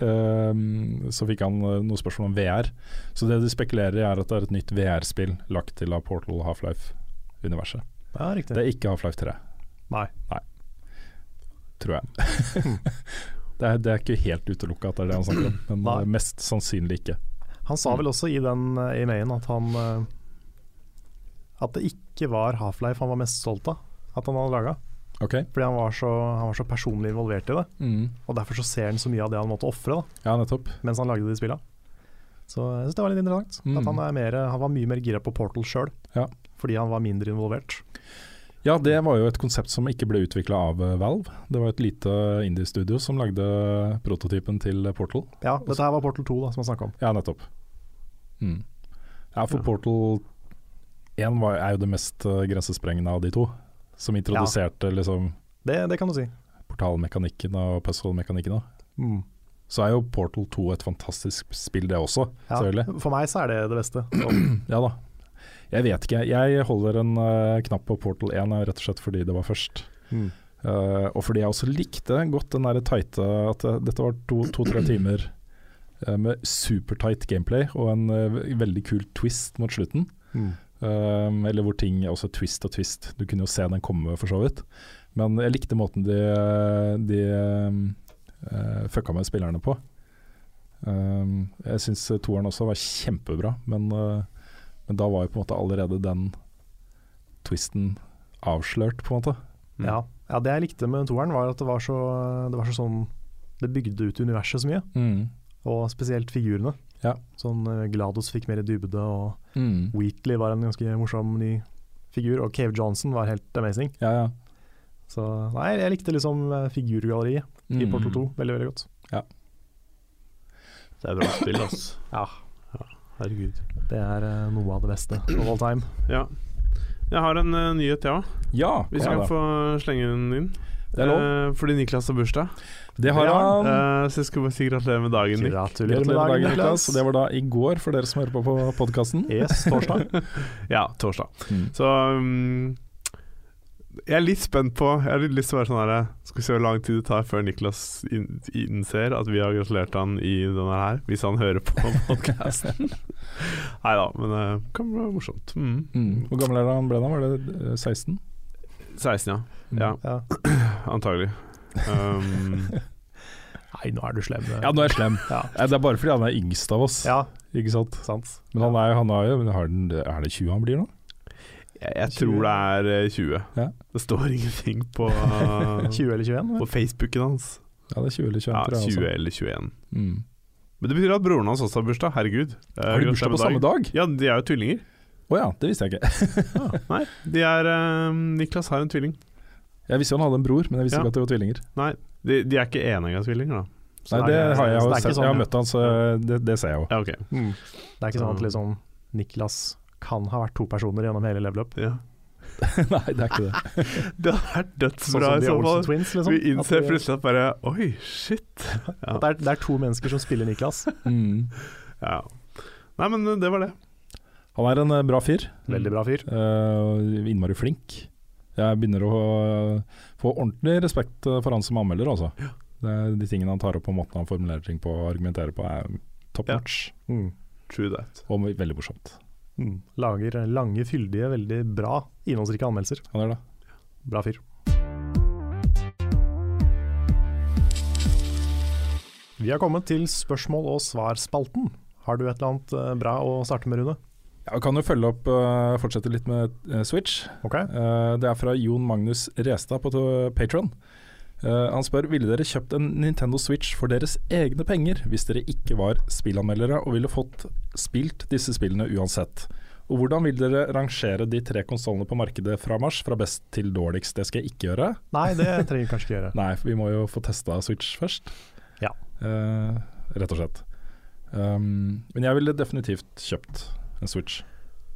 uh, så fikk han eh, noen spørsmål om VR. Så det de spekulerer i er at det er et nytt VR-spill lagt til av Portal Half-Life-universet. ja, riktig. Det er ikke Half-Life 3, Nei. tror jeg. det, er, det er ikke helt utelukka at det er det han snakker om, men Nei. eh, mest sannsynlig ikke. Han sa vel også i den uh, e-mailen at han At det ikke var Half-Life han var mest stolt av at han hadde laga. Ok. Fordi han var, så, han var så personlig involvert i det. Mm. Og derfor så ser han så mye av det han måtte ofre Ja, mens han lagde de spilla. Så jeg synes det var litt interessant. Mm. At han, er mer, han var mye mer gira på Portal sjøl, Ja. fordi han var mindre involvert. Ja, det var jo et konsept som ikke ble utvikla av eh, Valve. Det var et lite indie-studio som lagde prototypen til Portal. Ja, dette her var Portal 2 da, som han snakka om. Ja, nettopp. Mm. Ja, for Ja. Portal 1 var, er jo det mest eh, grensesprengende av de to. Som introduserte liksom Det, det kan du si. portalmekanikken og puzzle-mekanikken. Mm. Så er jo Portal 2 et fantastisk spill, det også, Ja, selvfølgelig. for meg så er det det beste. Ja da. Jeg vet ikke. Jeg holder en uh, knapp på Portal 1 eh, rett og slett fordi det var først. mm. Uh, og fordi jeg også likte godt den der tighte At det, dette var to-tre timer eh, med supertight gameplay og en veldig kul twist mot slutten. Mm. Eh, eller hvor ting også twist og twist. Du kunne jo se den komme, for så vidt. Men jeg likte måten de, de uh, fucka med spillerne på. Um, jeg syns toeren også var kjempebra, men, uh, men da var jo på en måte allerede den twisten avslørt, på en måte. Mm. Ja. ja, det jeg likte med toeren, var at det var så, det var så sånn Det bygde ut universet så mye, Mm. og spesielt figurene. Ja. Sånn eh, Glados fikk mer dybde, og Mm. Wheatley var en ganske morsom ny figur, og Cave Johnson var helt amazing. Ja, ja. Så nei, jeg likte liksom figurgalleriet mm. i Porto Portal 2 veldig, veldig godt. Ja. Det er bra spill, altså. Ja, Herregud. det er uh, noe av det beste of all time. Ja. Jeg har en uh, nyhet, jeg òg. Ja, Hvis jeg kan få slenge den inn. Det er lov. Uh, fordi Niklas har bursdag. Det har han. Eh, så jeg skal bare si gratulerer med dagen, Nick. Gratulerer med dagen, Niklas. Det var da i går, for dere som hører på på podkasten. Yes, torsdag. Ja, torsdag. Mm. Så um, jeg er litt spent på Jeg har litt lyst til å være sånn her Skal vi se hvor lang tid det tar før Niklas innser at vi har gratulert han i denne her, hvis han hører på podkasten. Nei da, men det kan bli morsomt. Mm. Mm. Hvor gammel er han ble da? Var det eh, 16? 16, ja. Mm. Ja, Ja. antagelig. Um, Nei, nå er du slem. Ja, nå er jeg slem. Ja. Det er bare fordi han er yngst av oss, Ja, ikke sant. Sans. Men han er, han er jo har den, Er det 20 han blir nå? jeg, jeg tror det er eh, 20. Ja. Det står ingenting på, 20 eller 21? på Facebooken hans. Ja, det er 20 eller 21, Ja, 20 eller 21. Mm. Men det betyr at broren hans også har bursdag. Herregud. Eh, Har de bursdag på samme dag? Ja, de er jo tvillinger. Å ja, det visste jeg ikke. Nei, de er eh, Niklas har en tvilling. Jeg visste jo han hadde en bror, men jeg visste Ja. ikke at de var tvillinger. Nei, de, de er ikke enegga tvillinger, da. Så Nei, det har jeg jo det sett. sånn, Jeg har møtt han, så det, det ser jeg jo. Ja, ok. Mm. Det er ikke sånn at liksom Niklas kan ha vært to personer gjennom hele level up. Ja. Nei, det er ikke det. Det hadde vært Sånn dødsbra som i så fall. Twins, liksom. Vi innser At plutselig at bare Oi, shit. Ja. det, er, det er to mennesker som spiller Niklas. Mm. ja. Nei, men det var det. Han er en eh, bra fyr. Veldig bra fyr. Uh, innmari flink. Jeg begynner å få ordentlig respekt eh, for han som anmelder, altså. Er de tingene han tar opp, og måten han formulerer ting på og argumenterer på, er top Ja. Mm. True that. Og veldig morsomt. Mm. Lager lange, fyldige, veldig bra innholdsrike anmeldelser. Han er det. Bra fyr. Vi har kommet til spørsmål- og svarspalten. Har du et eller annet eh, bra å starte med, Rune? Ja, vi kan jo følge opp, uh, fortsette litt med uh, Switch. Okay. Uh, det er fra Jon Magnus Restad på Patron. han spør ville dere kjøpt en Nintendo Switch for deres egne penger hvis dere ikke var spillanmeldere og ville fått spilt disse spillene uansett. Og hvordan vil dere rangere de tre konsollene på markedet fra mars, fra best til dårligst? Det skal jeg ikke gjøre. Nei, det trenger vi kanskje ikke gjøre. Nei, for vi må jo få testa Switch først. Ja. Rett og slett. Um, men jeg ville definitivt kjøpt en Switch.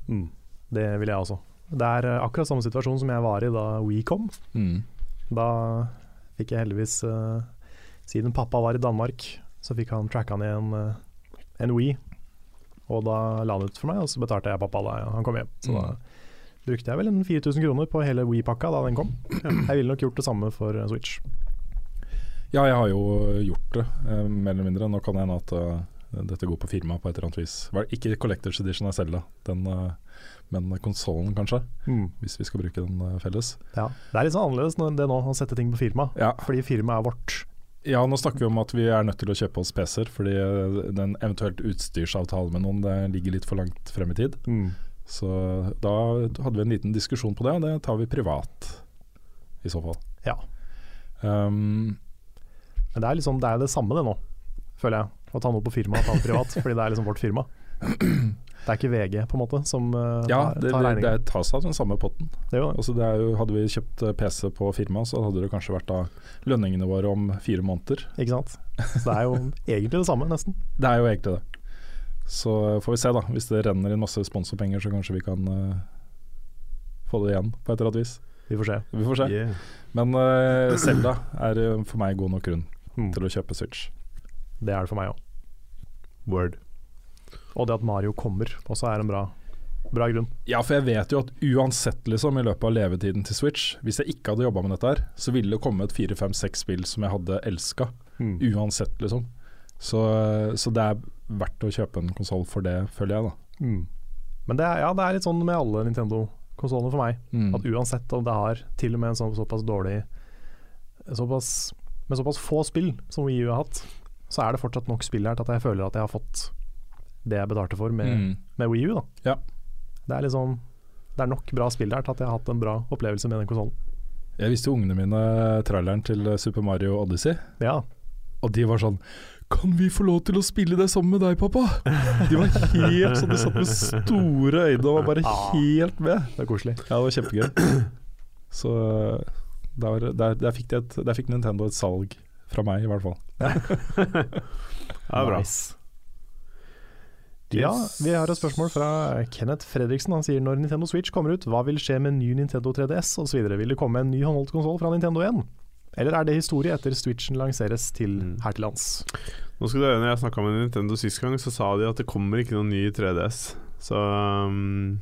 Mm. Det vil jeg også. Det er eh, akkurat samme situasjon som jeg var i da We kom. Mm. Da fikk jeg heldigvis uh, Siden pappa var i Danmark, så fikk han tracka ned en, eh, en We. Og da la han ut for meg, og så betalte jeg pappa da han kom hjem. Så Mm. da brukte jeg vel en 4000 kroner på hele We-pakka da den kom. Jeg ville nok gjort det samme for Switch. Ja, jeg har jo gjort det, eh, mer eller mindre. Nå kan det hende at dette går på firma på et eller annet vis. Ikke Collectors Edition av Selda, eh, men konsollen kanskje, hvis vi skal bruke den eh, felles. Ja. Det er litt sånn annerledes når det nå, å sette ting på firma, Ja. fordi firmaet er vårt. ja, nå snakker vi om at vi er nødt til å kjøpe oss PC-er, fordi eh, den eventuelt utstyrsavtalen med noen det ligger litt for langt frem i tid. Så da hadde vi en liten diskusjon på det, og det tar vi privat, i så fall. Ja. Um, Men det er liksom, det er det samme det nå, føler jeg. Å ta noe på firma og ta det privat, fordi det er liksom vårt firma. Det er ikke VG på en måte som uh, ja, tar, det, tar det, regningen. det tas av den samme potten. Det er jo det. Altså det er jo, hadde vi kjøpt eh, PC på firma, så hadde det kanskje vært da lønningene våre om fire måneder. Ikke sant? Så det er jo egentlig det samme, nesten. Det er jo egentlig det. Så får vi se, da. Hvis det renner inn masse sponsorpenger, så kanskje vi kan uh, få det igjen på et eller annet vis. Vi får se. Vi får se. Yeah. Men uh, Zelda er eh, for meg god nok grunn Mm. til å kjøpe Switch. Det er det for meg òg. Word. Og det at Mario kommer, også er en bra, bra grunn. Ja, for jeg vet jo at uansett liksom i løpet av levetiden til Switch, hvis jeg ikke hadde jobba med dette her, så ville det komme et fire, fem, seks spill som jeg hadde elska. Uansett, liksom. Så, så det er verdt å kjøpe en konsoll for det, føler jeg, da. Mm. Men det er, ja, det er litt sånn med alle Nintendo-konsollene for meg. Mm. At uansett om det har til og med en sånn, såpass dårlig såpass, Med såpass få spill som Wii U har hatt, så er det fortsatt nok spill her til at jeg føler at jeg har fått det jeg betalte for med, Mm. med Wii U. Da. Ja. Det er liksom Det er nok bra spill her til at jeg har hatt en bra opplevelse med den konsollen. Jeg viste ungene mine traileren til Super Mario Odyssey, Ja. og de var sånn Kan vi få lov til å spille det sammen med deg, pappa? De var helt sånn, de satt med store øyne og var bare helt med. Det er koselig. Ja, det var kjempegøy. Så der, der, der, fikk de et, der fikk Nintendo et salg fra meg, i hvert fall. det er bra. Nice. Ja, vi har et spørsmål fra Kenneth Fredriksen. Han sier når Nintendo Switch kommer ut, hva vil skje med ny Nintendo 3DS osv.? Vil det komme en ny håndholdt konsoll fra Nintendo 1? Eller er det historie etter Switchen lanseres til Mm. her til lands? Nå skal du høre, når jeg snakka med Nintendo sist gang, så sa de at det kommer ikke noen ny 3DS. Så um,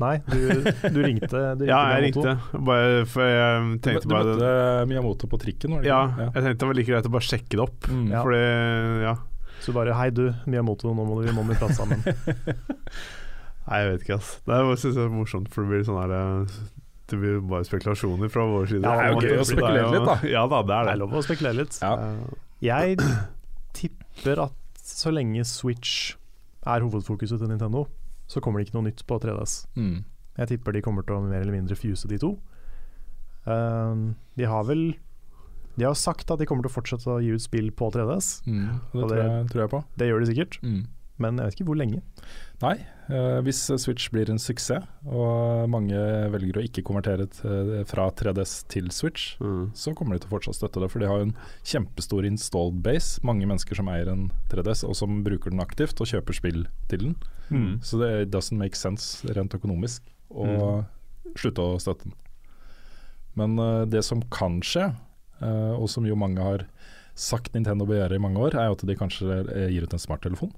Nei, du, du ringte. Du ringte Ja, jeg Miyamoto. ringte. Bare for jeg Du, tenkte du bare møtte Miyamoto på trikken, var det Ja, ja, jeg tenkte det var like greit å bare sjekke det opp. Mm. Ja. Fordi, ja Så bare hei du, Miyamoto, nå må vi, må vi prate sammen. Nei, jeg vet ikke, ass. Det er- jeg synes det er morsomt, for det blir sånn her eh, Det blir bare spekulasjoner fra vår side. Ja, det er jo gøy å spekulere litt, da. Ja da, det Det er er det. lov å spekulere litt. Ja. Jeg tipper at så lenge Switch er hovedfokuset til Nintendo, så kommer det ikke noe nytt på 3DS. Mm. Jeg tipper de kommer til å mer eller mindre fuse de to. Um, de har vel De har sagt at de kommer til å fortsette å gi ut spill på 3DS. Mm. Det, Og tror jeg, tror jeg på. Det gjør de sikkert, Mm. Men jeg vet ikke hvor lenge. Nei, eh, hvis Switch blir en suksess, og mange velger å ikke konvertere til, fra 3DS til Switch, mm. så kommer de til å fortsatt støtte det. For de har jo en kjempestor installed base. Mange mennesker som eier en 3DS, og som bruker den aktivt og kjøper spill til den. Mm. Så det doesn't make sense rent økonomisk å slutte å støtte den. Men eh, det som kan skje, eh, og som jo mange har sagt Nintendo bør gjøre i mange år, er jo at de kanskje eh, gir ut en smarttelefon.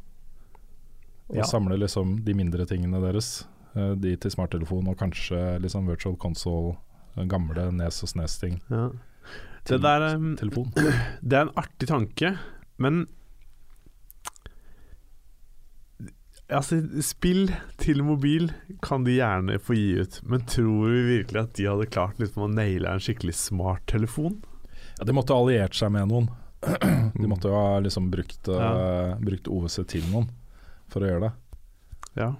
Og Ja. samle liksom de mindre tingene deres, eh, de til smarttelefon, og kanskje liksom virtual console, eh, gamle Nes og Snes-ting, Ja. Det der telefon. Det er en artig tanke, men Altså, spill til mobil kan de gjerne få gi ut, men tror vi virkelig at de hadde klart liksom å naile en skikkelig smarttelefon? Ja, de måtte ha alliert seg med noen. De måtte jo ha liksom brukt, ja. uh, brukt OVC til noen for å gjøre det. Ja.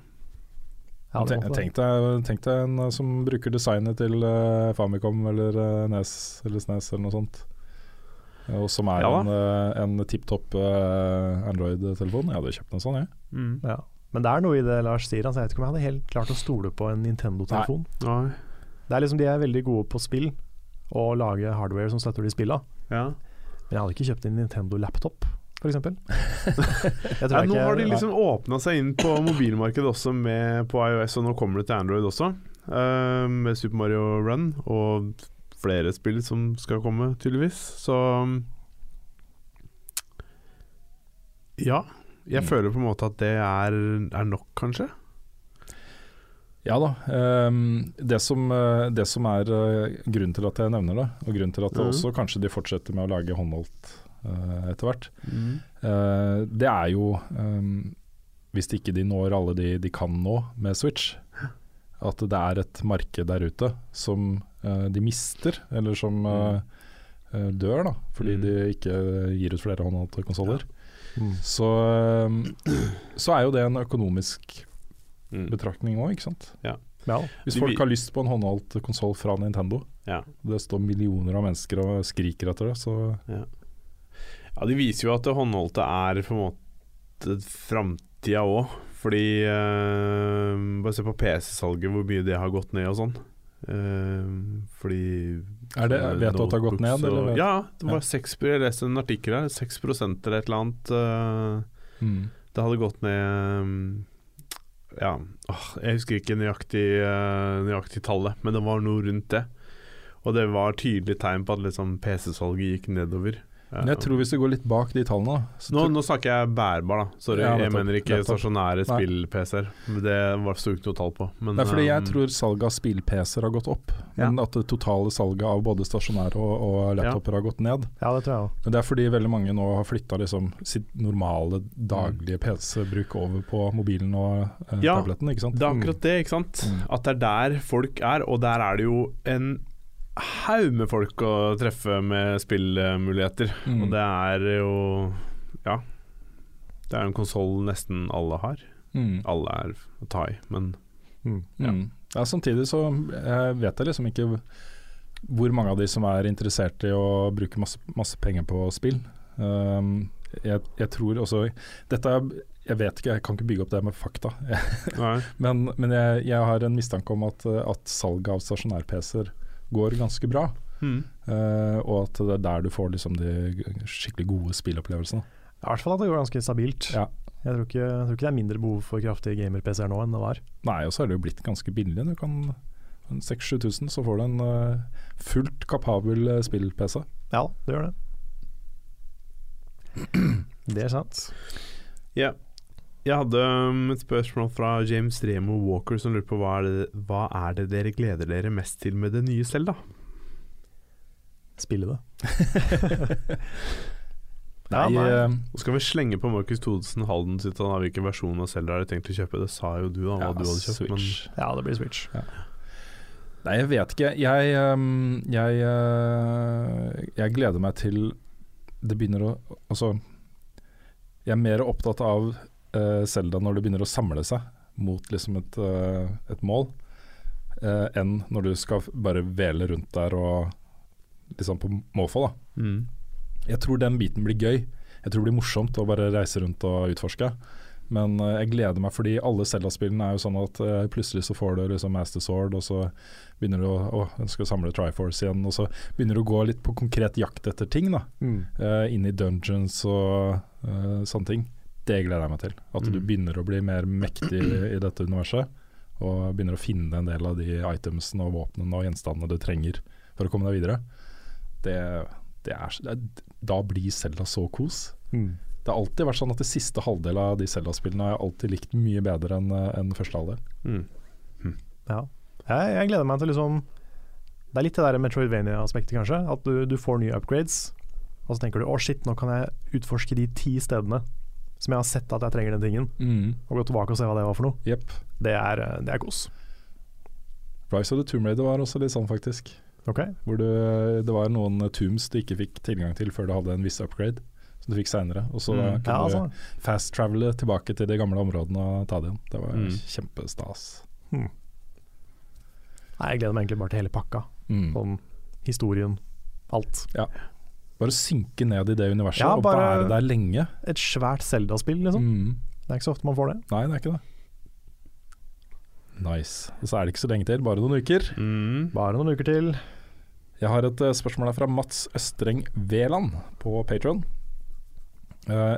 Ja, det tenk, deg, tenk deg en eh, som bruker designet til eh, Famicom eller uh, Nes eller Snes eller noe sånt. Eh, Og som er Ja en, uh, en tipp topp eh, Android-telefon. Jeg hadde kjøpt en sånn, jeg. Mm. ja. Men det er noe i det Lars sier. Altså, jeg vet ikke om jeg hadde helt klart å stole på en Nintendo-telefon. Det er liksom De er veldig gode på spill og lage hardware som støtter de spilla. Ja. Men jeg hadde ikke kjøpt en Nintendo-laptop, f.eks. Nei, nå har de liksom åpna seg inn på mobilmarkedet også med, på iOS, og nå kommer det til Android også. Uh, med Super Mario Run og flere spill som skal komme, tydeligvis. Så Ja. Jeg Mm. føler på en måte at det er, er nok, kanskje. Ja da. Um, det, som, eh, det som er eh, grunnen til at jeg nevner det, og grunnen til at det Mhm. også kanskje de fortsetter med å lage håndholdt etter hvert, eh, det er jo um, Hvis ikke de når alle de de kan nå med Switch, at det er et marked der ute som eh, de mister, eller som eh, eh, dør, da, fordi Mm. de ikke gir ut flere håndholdte konsoller. Mm. Så, ehm, så er jo det en økonomisk Mm. betraktning òg, ikke sant. Ja. Hvis folk har lyst på en håndholdt konsoll fra Nintendo, Ja. det står millioner av mennesker og skriker etter det, så ja, de viser jo at det håndholdte er på en måte framtida òg. Fordi eh, Bare se på PC-salget, hvor mye det har gått ned og sånn. Eh, fordi er det, Vet du at det har gått ned? og- Eller? Ja, det var Ja. 6, jeg leste en artikkel her. 6 eller et eller annet. eh, Mm. det hadde gått ned mm, Ja, åh, jeg husker ikke nøyaktig, eh, nøyaktig tallet, men det var noe rundt det. Og det var tydelig tegn på at liksom PC-salget gikk nedover. Men jeg tror hvis du går litt bak de tallene så Nå, nå snakker jeg bærbar, da. Sorry, Ja, jeg mener ikke stasjonære spill-PC-er. Det var sto ikke noe tall på. Men, Det er fordi jeg um, tror salget av spill-PC-er har gått opp, men at det totale salget av både stasjonære og, og laptoper har gått ned. Ja, det tror jeg også. Men det er fordi veldig mange nå har flytta liksom sitt normale daglige PC-bruk over på mobilen og eh, Ja, tableten, ikke sant. Det er akkurat det, ikke sant. Mm. At det er der folk er, og der er det jo en haug med folk å treffe med spillmuligheter. Mm. Og det er jo ja. Det er en konsoll nesten alle har. Mm. Alle er å ta i, men Mm. Ja. Mm. Ja, samtidig så jeg vet jeg liksom ikke hvor mange av de som er interessert i å bruke masse, masse penger på spill. Um, jeg, jeg tror også Dette er Jeg vet ikke, jeg kan ikke bygge opp det med fakta. Men men jeg, jeg har en mistanke om at, at salget av stasjonær-PC-er går ganske bra. Mm. Uh, og at det er der du får liksom de skikkelig gode spillopplevelsene. I hvert fall at det går ganske stabilt. Ja. Jeg, tror ikke, jeg tror ikke det er mindre behov for kraftige gamer-PC-er nå enn det var. Nei, og så er det jo blitt ganske billig. Du kan 6000-7000, så får du en uh, fullt kapabel eh, spill-PC. Ja, det gjør det. Det er sant. Ja. Jeg hadde um, et spørsmål fra James Remo Walker som lurer på hva er, det, hva er det dere gleder dere mest til med det nye Selda? Spille det. Nei, nei. Nå skal vi slenge på Markus Thodesen Halden sitt av hvilken versjon av Selda har du tenkt å kjøpe. Det sa jo du da, hva ja, du hadde kjøpt. Switch. Ja, det blir Switch. Nei, jeg vet ikke. Jeg, um, jeg, uh, jeg gleder meg til det begynner å Altså, jeg er mer opptatt av uh, Selda når det begynner å samle seg mot liksom et, eh, et mål, eh, enn når du skal bare vele rundt der og liksom på måfå, da. Mm. Jeg tror den biten blir gøy. Jeg tror det blir morsomt å bare reise rundt og utforske. Men eh, jeg gleder meg fordi alle Zelda-spillene er jo sånn at eh, plutselig så får du liksom Master Sword, og så begynner du å å, ønske å samle Triforce igjen, og så begynner du å gå litt på konkret jakt etter ting. da Mm. eh, Inn i dungeons og eh, sånne ting. Det gleder jeg meg til. At du Mm. begynner å bli mer mektig i dette universet. Og begynner å finne en del av de itemsene og våpnene og gjenstandene du trenger for å komme deg videre. Det, det er, det da blir Selda så kos. Mm. Det har alltid vært sånn at det siste halvdel av de Zelda-spillene har jeg alltid likt mye bedre enn en første halvdel. Mm. Ja. Jeg, jeg gleder meg til liksom Det er litt det der Metroidvania-aspektet, kanskje. At du, du får nye upgrades, og så tenker du å shit, nå kan jeg utforske de ti stedene som jeg har sett at jeg trenger den tingen, og gå tilbake og se hva det var for noe. yep. Det er, eh, det er kos. Rise of the Tomb Raider var også litt sånn, faktisk. Ok? Hvor du, det var noen tombs du ikke fikk tilgang til før du hadde en viss upgrade, som du fikk seinere. Og så Mm. kunne Ja, du altså. fast travele tilbake til de gamle områdene og ta det igjen. Det var Mm. kjempestas. Nei, jeg gleder meg egentlig bare til hele pakka. Mm. Sånn historien, alt. Bare synke ned i det universet Ja, og bare- være der lenge. Et svært Zelda-spill, liksom. Mm. Det er ikke så ofte man får det. Nei, det er ikke det. Nice. Og så er det ikke så lenge til, bare noen uker. Mm. Bare noen uker til. Jeg har et eh, spørsmål her fra Mats Østreng Veland på Patron.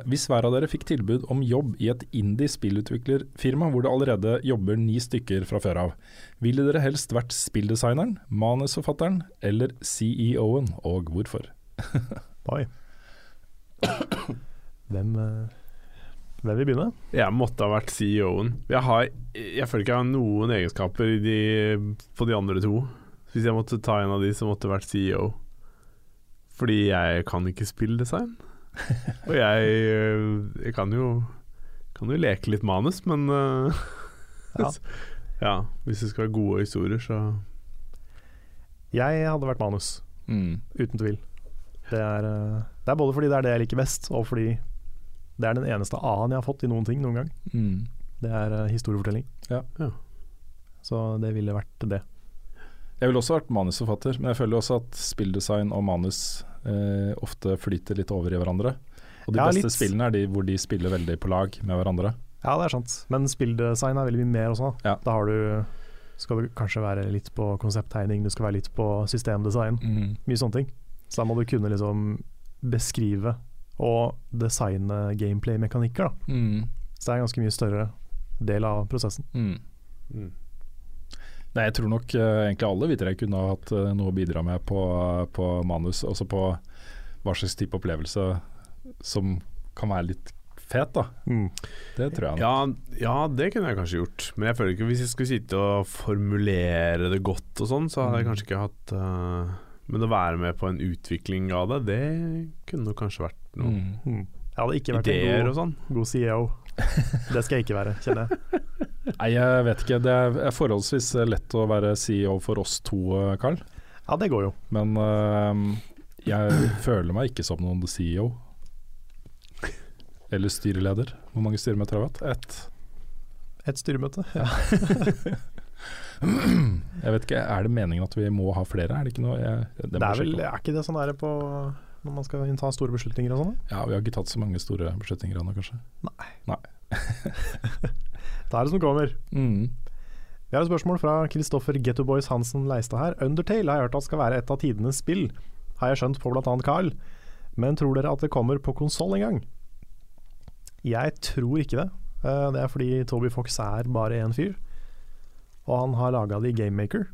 hvis hver av dere fikk tilbud om jobb i et indie spillutviklerfirma hvor det allerede jobber ni stykker fra før av, ville dere helst vært spilldesigneren, manusforfatteren eller CEO-en, og hvorfor? Oi. Hvem, eh, hvem vil begynne? Jeg måtte ha vært CEO-en. Jeg, har, jeg føler ikke jeg har noen egenskaper i de, på de andre to. Hvis jeg måtte ta en av de, så måtte jeg vært CEO. Fordi jeg kan ikke spilldesign. Og jeg, øh, jeg kan, jo, kan jo leke litt manus, men øh, Ja. ja, hvis det skal være gode historier, så Jeg hadde vært manus, uten tvil. Det er, eh, det er både fordi det er det jeg liker best, og fordi det er den eneste A-en jeg har fått i noen ting noen gang. Mm. Det er eh, historiefortelling. Ja. Ja. Så det ville vært det. Jeg ville også vært manusforfatter, men jeg føler også at spilldesign og manus eh, ofte flyter litt over i hverandre. Og de Ja, beste litt. spillene er de hvor de spiller veldig på lag med hverandre. Ja, det er sant. Men spilldesign er veldig mye mer også. Ja. Da har du skal du kanskje være litt på konsepttegning, du skal være litt på systemdesign. Mye sånne ting. Så da må du kunne liksom beskrive og designe gameplay-mekanikker. da. Mm. Så det er en ganske mye større del av prosessen. Mm. mm. Nei, jeg tror nok uh, egentlig alle vi tre kunne ha hatt uh, noe å bidra med på, på manus, også på hva slags type opplevelse som kan være litt fet, da. Det tror jeg. Ja, ja, det kunne jeg kanskje gjort. Men jeg føler ikke hvis jeg skulle sitte og formulere det godt og sånn, så hadde jeg Mm. kanskje ikke hatt øh, Men å være med på en utvikling av det, det kunne kanskje vært noen Mm. Mm. Jeg hadde ikke vært ideer en og god, sånn. god CEO. Det skal jeg ikke være, kjenner jeg. Nei, jeg vet ikke. Det er forholdsvis lett å være CEO for oss to, eh, Carl. Ja, det går jo. Men uh, jeg føler meg ikke som noen CEO. Eller styreleder. Hvor mange styremøter har vi hatt? Ett. Et styremøte. Ja. Jeg vet ikke, Er det meningen at vi må ha flere? Er det ikke noe jeg, det Det er, vel, er ikke det sånn er på når man skal ta store beslutninger og sånn? Ja, Vi har ikke tatt så mange store beslutninger ennå, kanskje. Da er det som kommer. Mm. Vi har et spørsmål fra Kristoffer Gettoboys Hansen Leistad her. Undertale har jeg hørt at skal være et av tidenes spill, har jeg skjønt på bl.a. Carl. Men tror dere at det kommer på konsoll en gang? Jeg tror ikke det. Eh, Det er fordi Toby Fox er bare én fyr, og han har laga det i GameMaker.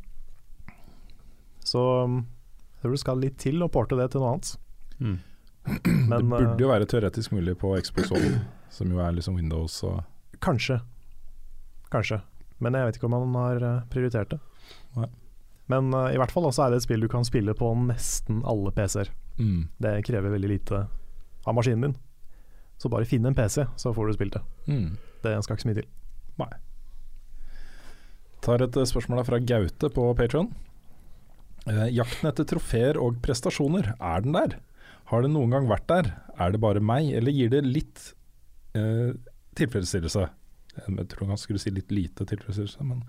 Så um, jeg tror det skal litt til å porte det til noe annet. Mm. Men det burde jo være teoretisk mulig på Xbox One, som jo er liksom Windows og Kanskje. Kanskje. Men jeg vet ikke om han har eh, prioritert det. Nei. Men uh, i hvert fall også er det et spill du kan spille på nesten alle PC-er. mm. Det krever veldig lite av maskinen din. Så bare finn en PC, så får du spilt det. Mm. Det skal ikke så mye til. Tar et eh, spørsmål fra Gaute på Patron. Eh, jakten etter trofeer og prestasjoner, er den der? Har det noen gang vært der? Er det bare meg, eller gir det litt eh, tilfredsstillelse? Jeg tror han skulle si litt lite tilfredsstillelse, men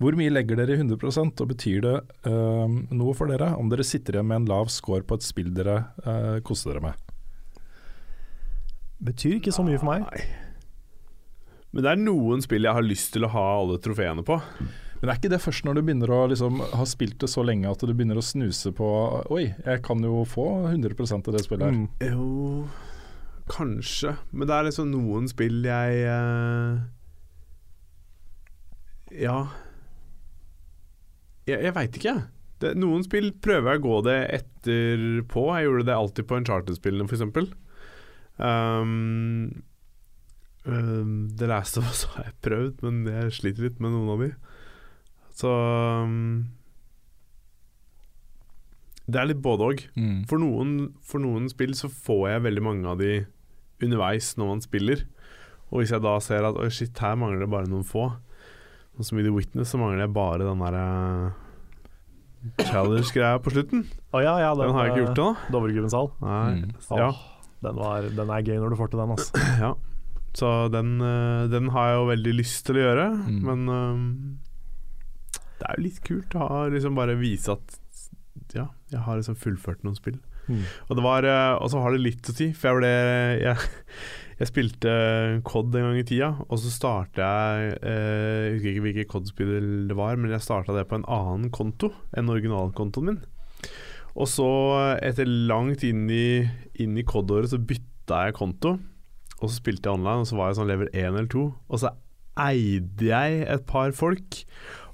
hvor mye legger dere i 100% og betyr det eh, noe for dere om dere sitter igjen med en lav score på et spill dere eh, koser dere med? Betyr ikke så mye for meg. Nei. Men det er noen spill jeg har lyst til å ha alle trofeene på. Men er ikke det først når du begynner å liksom, ha spilt det så lenge at du begynner å snuse på Oi, jeg kan jo få 100% av det spillet her. Mm. Jo, kanskje. Men det er liksom noen spill jeg uh, Ja Jeg, jeg veit ikke, jeg. Noen spill prøver jeg å gå det etterpå. Jeg gjorde det alltid på Uncharted-spillene, f.eks. Um, um, The Last of Us har jeg prøvd, men jeg sliter litt med noen av de. Så um, Det er litt både òg. Mm. For for noen spill så får jeg veldig mange av de underveis når man spiller. Og hvis jeg da ser at Oi shit, her mangler det bare noen få, sånn som i The Witness, så mangler jeg bare den derre challenge-greia på slutten. Å ja, ja, Den har jeg ikke gjort ennå. Dovregubbens hall. Mm. Ja, den, var, den er gøy når du får til den, altså. ja. Så den, eh, den har jeg jo veldig lyst til å gjøre, Mm. men um, det er jo litt kult å ha, liksom bare vise at ja, jeg har liksom fullført noen spill. Mm. Og, det var, eh, så har det litt å si, for jeg ble Jeg, jeg spilte COD en gang i tida, og så starta jeg eh, Jeg husker ikke hvilket COD-spill det var, men jeg starta det på en annen konto enn originalkontoen min. Og så, etter langt inn i, inn i COD-året, så bytta jeg konto. Og så spilte jeg online, og så var jeg sånn level 1 eller 2. Og så eide jeg et par folk.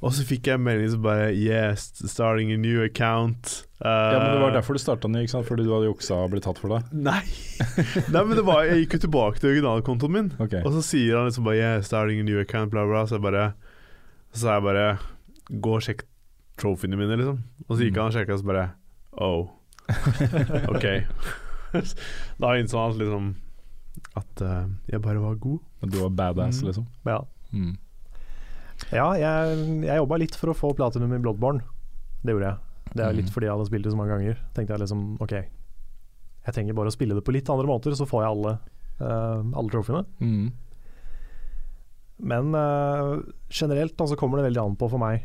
Og så fikk jeg en melding som bare Yes, starting a new account. Ja, men Det var Eh, derfor du starta ny, ikke sant? fordi du hadde juksa og blitt tatt for det? Nei. Nei, men det var, jeg gikk jo tilbake til originalkontoen min, Ok. og så sier han liksom bare yeah, 'Starting a new account', bla, bla. Så jeg bare Så sa jeg bare 'Gå og sjekk trophyene mine', liksom. Og så gikk han og sjekka, og så bare Oh. Ok. da innså han at liksom At uh, jeg bare var god. Men du var badass, Mm. liksom? Ja, Mm. ja jeg, jeg jobba litt for å få platinum i Bloodborne. Det gjorde jeg. Det er litt Mhm. fordi jeg hadde spilt det så mange ganger. Tenkte jeg liksom OK, jeg trenger bare å spille det på litt andre måter, så får jeg alle, uh, alle trofeene. Mm. Men uh, generelt så kommer det veldig an på for meg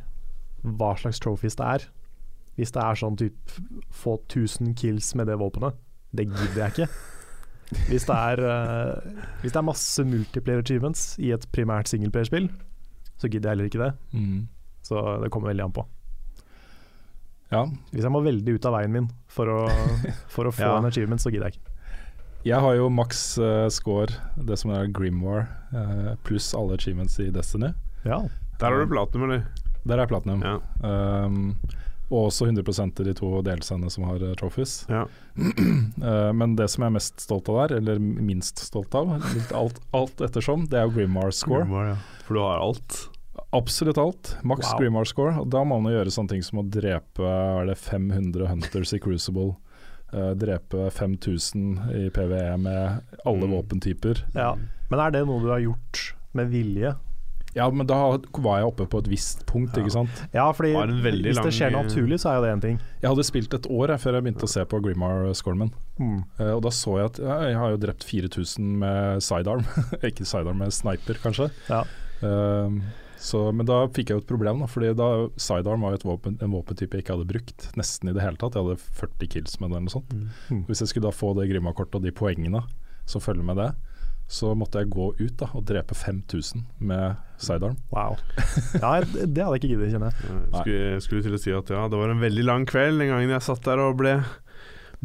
hva slags trophies det er. Hvis det er sånn typ få 1000 kills med det våpenet, det gidder jeg ikke. Hvis det er, uh, hvis det er masse multiplayer achievements i et primært singleplayerspill, så gidder jeg heller ikke det. Mm. Så det kommer veldig an på. Ja. Hvis jeg må veldig ut av veien min for å, for å få Ja. en achievement, så gidder jeg ikke. Jeg har jo maks uh, score, det som er Grimwar, uh, pluss alle achievements i Destiny. Ja. Der har du platinum, eller? Der er platinum. Ja. Um, og også 100 i de to delscenene som har uh, trophies. Ja. Eh, men det som jeg er mest stolt av der, eller minst stolt av, alt, alt ettersom, det er jo Grimwar score. Grimmar, ja. For du har alt. Absolutt alt. Maks Wow. Grimwar score. Og da må man gjøre sånne ting som å drepe er det 500 hunters i Crucible. Uh, drepe 5000 i PVE med alle Mm. våpentyper. ja. Men er det noe du har gjort med vilje? Ja, men da var jeg oppe på et visst punkt, ikke sant. Ja, fordi hvis det skjer lang- naturlig, så er jo det én ting. Jeg hadde spilt et år jeg, før jeg begynte å se på Grimar Scorman. Mm. Uh, og da så jeg at ja, jeg har jo drept 4000 med sidearm. Ikke sidearm, med sniper, kanskje. Ja. Uh, så, men da fikk jeg jo et problem, da, fordi da sidearm var jo et våpen, en våpentype jeg ikke hadde brukt nesten i det hele tatt. Jeg hadde 40 kills med det eller noe sånt. Mm. Hvis jeg skulle da få det Grimma-kortet og de poengene som følger med det, så måtte jeg gå ut da og drepe 5000 med sidearm. Wow. Ja, det hadde jeg ikke giddet, kjenner jeg. Skulle, skulle til å si at ja, det var en veldig lang kveld den gangen jeg satt der og ble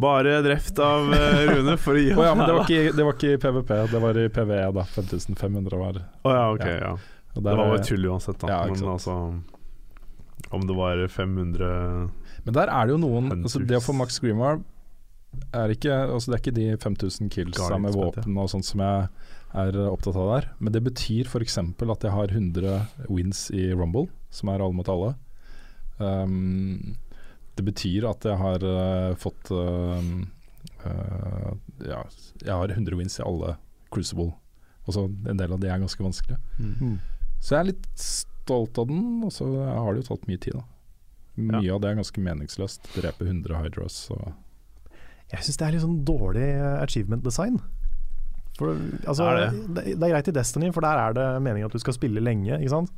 bare drept av eh, Rune for å gi oh, ja, men det var, ikke, det var ikke i PVP, det var i PVE da. 5500 var oh, ja, ok, Ja. ja. Det der- var bare tull uansett, da. Ja, men altså Om det var 500 Men der er det jo noen altså Det å få Max Grimar er ikke, altså det er ikke de 5000 kills Guardians, med våpen og sånt som jeg er opptatt av der. Men det betyr f.eks. at jeg har 100 wins i Rumble, som er alle mot alle. Um, det betyr at jeg har uh, fått uh, uh, Ja, jeg har 100 wins i alle Crucible. Og så en del av de er ganske vanskelige. Mm. Så jeg er litt stolt av den, og så har det jo tatt mye tid, da. Mye av det er ganske meningsløst. Drepe 100 Hydros og Jeg syns det er litt sånn dårlig achievement design. For, altså, Er det? det? Det, er greit i Destiny, for der er det meningen at du skal spille lenge. Ikke sant?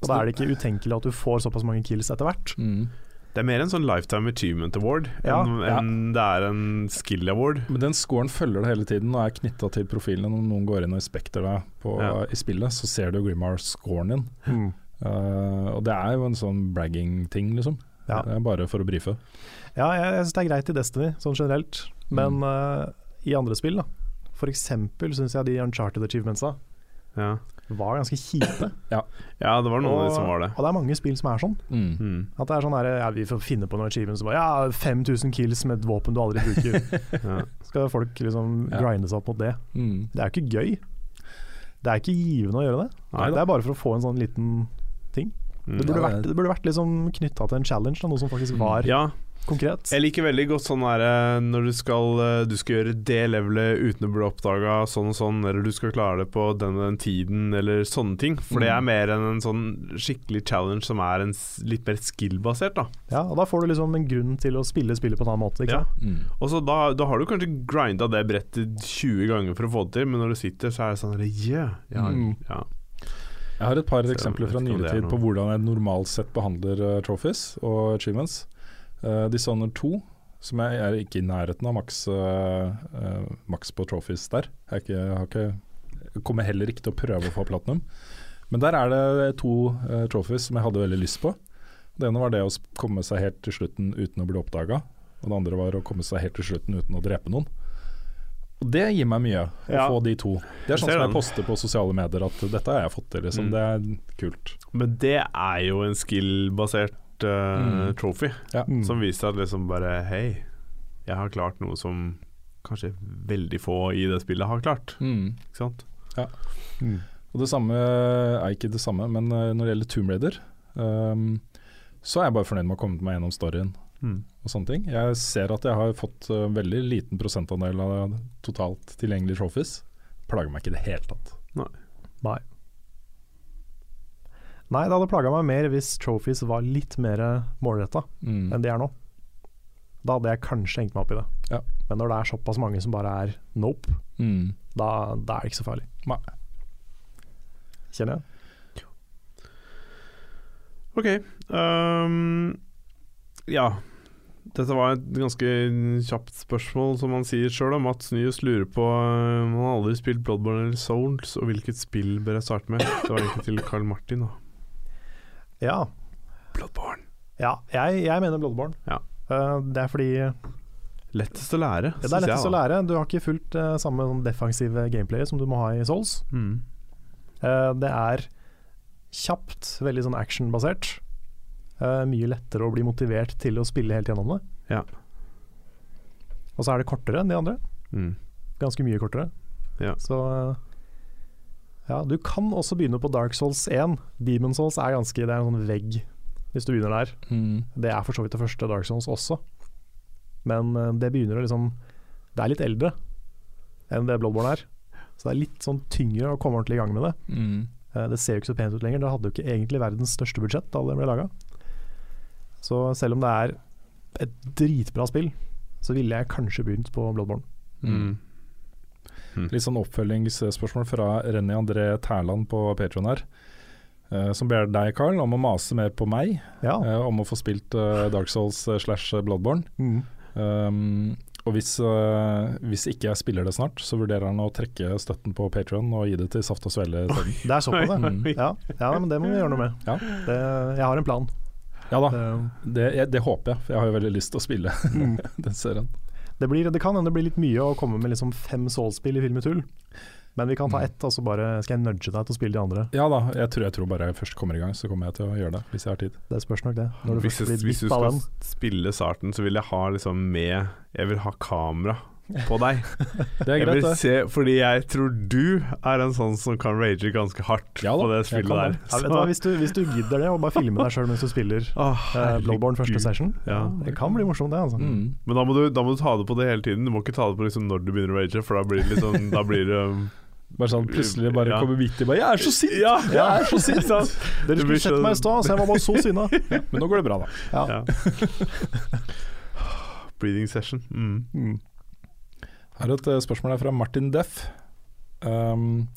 Og Da er det ikke utenkelig at du får såpass mange kills etter hvert. Det er mer en sånn Lifetime Achievement Award Ja, enn ja. en det er en Skill Award. Men den scoren følger det hele tiden og er knytta til profilen. Når noen går inn og inspekter deg på, Ja. i spillet, så ser du Grimar-scoren din. Mm. Uh, og det er jo en sånn bragging-ting, liksom. Ja. Det er bare for å brife. Ja, jeg, jeg syns det er greit i Destiny, sånn generelt. Men eh, i andre spill, da. For eksempel syns jeg de Uncharted achievementsa Ja. var ganske kjipe. ja, det var noen av de som var det. og det er mange spill som er sånn. Mm. At det er sånn her, ja, Vi får finne på noen achievements som bare Ja, 5000 kills med et våpen du aldri bruker. Ja. Skal folk liksom Ja. grinde seg opp mot det? Mm. Det er jo ikke gøy. Det er ikke givende å gjøre det. Nei det er bare for å få en sånn liten ting. Mm. Det burde vært, det burde vært liksom knytta til en challenge, da, noe som faktisk var Ja, konkret. jeg liker veldig godt sånn der eh, når du skal, eh, du skal gjøre det levelet uten å bli oppdaga, sånn og sånn, eller du skal klare det på den og den tiden, eller sånne ting. For det er Mm. mer enn en sånn skikkelig challenge som er en litt mer skill-basert, da. Ja, og Da får du liksom en grunn til å spille spillet på en annen måte. Ikke Ja. Mm. Og så da, da har du kanskje grinda det brettet 20 ganger for å få det til, men når du sitter, så er det sånn yeah, ja, Mm. ja. Jeg har et par eksempler fra nyere er tid på hvordan jeg normalt sett behandler uh, trophies og achievements. Uh, Dishonored 2, som jeg er ikke i nærheten av maks, uh, maks på trophies der. Jeg, ikke, jeg, har ikke, jeg kommer heller ikke til å prøve å få platinum. Men der er det to uh, trophies som jeg hadde veldig lyst på. Det ene var det å komme seg helt til slutten uten å bli oppdaga. Og det andre var å komme seg helt til slutten uten å drepe noen. Og det gir meg mye, å Ja. få de to. Det er sånn som jeg poster på sosiale medier at dette har jeg fått til, liksom. Mm. Det er kult. Men det er jo en skill-basert eh, Mm. trophy, Ja. Mm. som viser at liksom bare Hei, jeg har klart noe som kanskje veldig få i det spillet har klart. Mm. Ikke sant? Mm. Og det samme er ikke det samme, men eh, når det gjelder Tomb Raider, um, så er jeg bare fornøyd med å ha kommet meg gjennom storyen Mm. og sånne ting. Jeg ser at jeg har fått uh, veldig liten prosentandel av totalt tilgjengelige trophies. Plager meg ikke i det hele tatt. Nei. Nei, det hadde plaga meg mer hvis trophies var litt mer målretta Mm. enn de er nå. Da hadde jeg kanskje hengt meg opp i det. Ja. Men når det er såpass mange som bare er nope, Mm. da, da er det ikke så farlig. Nei. Kjenner jeg. Ok. Um, ja. Dette var et ganske kjapt spørsmål, som han sier sjøl. Mats Nyhus lurer på eh, om han har aldri spilt Bloodborne eller Souls, og hvilket spill bør jeg starte med? Det var egentlig til Carl Martin, da. Ja, Bloodborne. ja jeg, jeg mener Bloodborne. Ja. Uh, det er fordi Lettest å lære, Det er lettest å lære. Du har ikke fulgt uh, samme sånn defensive gameplay som du må ha i Souls. Mm. Uh, det er kjapt, veldig sånn actionbasert. Uh, mye lettere å bli motivert til å spille helt gjennom det. Ja. Og så er det kortere enn de andre. Mm. Ganske mye kortere. Ja. Så eh, ja, du kan også begynne på Dark Souls 1. Demon Souls er ganske Det er en sånn vegg hvis du begynner der. Mm. Det er for så vidt det første Dark Souls også. Men eh, det begynner å liksom Det er litt eldre enn det Bloodborne er. Så det er litt sånn tyngre å komme ordentlig i gang med det. Mm. Eh, det ser jo ikke så pent ut lenger. Det hadde jo ikke egentlig verdens største budsjett da det ble laga. Så selv om det er et dritbra spill, så ville jeg kanskje begynt på Bloodborne. Mm. Litt sånn oppfølgingsspørsmål fra Renny André Tærland på Patron her. Uh, som ber deg, Carl, om å mase mer på meg Ja. uh, om å få spilt uh, Dark Souls slash Bloodborne. Mm. Um, og hvis, hvis ikke jeg spiller det snart, så vurderer han å trekke støtten på Patron og gi det til Saft og Svele isteden. Det er såpass, på det. Ja. ja, men det må vi gjøre noe med. Ja. Det, jeg har en plan. Ja da, Det, det, jeg, det håper jeg, for jeg har jo veldig lyst til å spille Mm. den serien. Det, blir, det kan hende det blir litt mye å komme med liksom fem Souls-spill i Filmetull. Men vi kan ta ett, og så bare skal jeg nudge deg til å spille de andre. Ja da, jeg tror, jeg tror bare jeg først kommer i gang, så kommer jeg til å gjøre det, hvis jeg har tid. Det spørs nok det. Når du Hvis, først jeg, blir hvis du skal spille starten, så vil jeg ha liksom med Jeg vil ha kamera på deg. Det er Jeg greit, vil det. se, fordi jeg tror du er en sånn som kan rage ganske hardt Ja da, på det spillet der. Ja, hva, hvis, du, hvis du gidder det, og bare filme deg sjøl mens du spiller oh, uh, Blowborn Bloodborne første session, Ja. det kan bli morsomt, det. altså. Mm. Men da må, du, da må du ta det på det hele tiden. Du må ikke ta det på liksom når du begynner å rage, for da blir det liksom Da blir det um, Bare sånn plutselig bare Ja. kommer midt i bare 'Jeg er så sint!' Ja, Jeg er så sint! Dere skulle sett meg i stad, så jeg var bare så sinna. Men nå går det bra, da. Ja. ja. Breathing session. Mm. Mm. Her er et eh, spørsmål her fra Martin Deff. Um,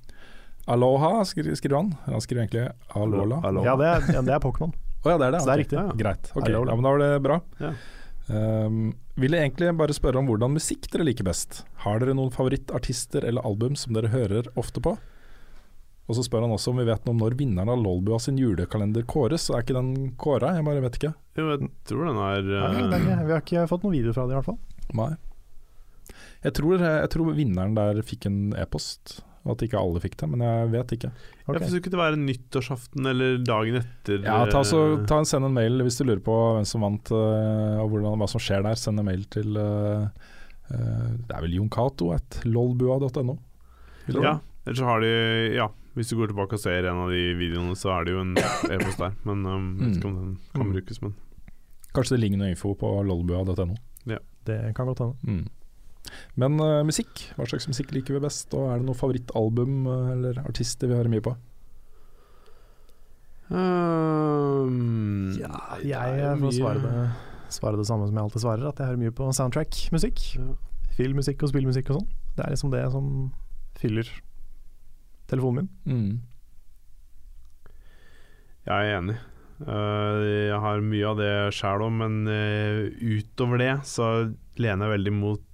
aloha, skri- skriver han. Han skriver egentlig alola. Aloha. Ja, det er, ja, det er Pokémon. ja, det er det. Så det er riktig. Ja. Greit. ok. Ja, men da var det bra. Ja. Um, ville egentlig bare spørre om hvordan musikk dere liker best. Har dere noen favorittartister eller album som dere hører ofte på? Og så spør han også om vi vet noe om når vinneren av Lolbua sin julekalender kåres. Så er ikke den kåra? Jeg bare vet ikke. Jo, jeg tror den er uh, det er vi har ikke fått noen video fra det, i hvert fall. Nei. Jeg tror, jeg tror vinneren der fikk en e-post, og at ikke alle fikk det, men jeg vet ikke. Okay. Jeg forsøker det være nyttårsaften eller dagen etter. Ja, ta, så, eh, ta en, Send en mail hvis du lurer på hvem som vant øh, og hvordan, hva som skjer der. Send en mail til uh, Det er vel Jon Cato at lolbua.no. Ja, eller så har de Ja, hvis du går tilbake og ser en av de videoene, så er det jo en e-post der. Men um, vet ikke om den kan Mm. brukes, men Kanskje det ligger noe info på lolbua.no. Det kan godt hende. Mm. Men uh, musikk, hva slags musikk liker vi best? Og er det noe favorittalbum øh, eller artister vi hører mye på? um, Ja, jeg får svare det, svare det samme som jeg alltid svarer, at jeg hører mye på soundtrack-musikk. Ja. Filmmusikk og spillmusikk og sånn. Det er liksom det som fyller telefonen min. Mm. Jeg er enig. Uh, jeg har mye av det sjæl òg, men uh, utover det så lener jeg veldig mot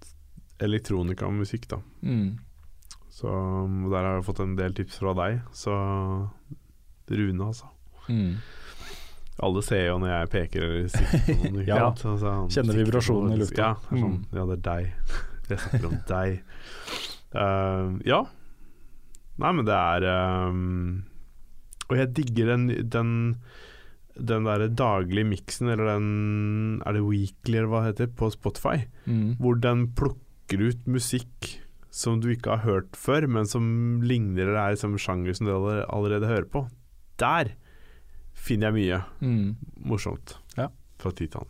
elektronikamusikk, da. Mm. Så um, der har jeg fått en del tips fra deg. Så Rune, altså. Mm. Alle ser jo når jeg peker eller sikter på noen. Ja. sant? Så- så han Kjenner vibrasjonen i lufta. Ja, det er sånn, Mm. ja, det er deg. Jeg snakker om deg. Uh, ja. Nei, men det er um, Og jeg digger den, den den der daglige miksen, eller den Er det weekly, eller hva det heter, på Spotify. Mm. Hvor den plukker ut musikk som du ikke har hørt før, men som ligner eller er liksom sjanger som du allerede, allerede hører på. Der finner jeg mye Mm. morsomt Ja. fra Titan.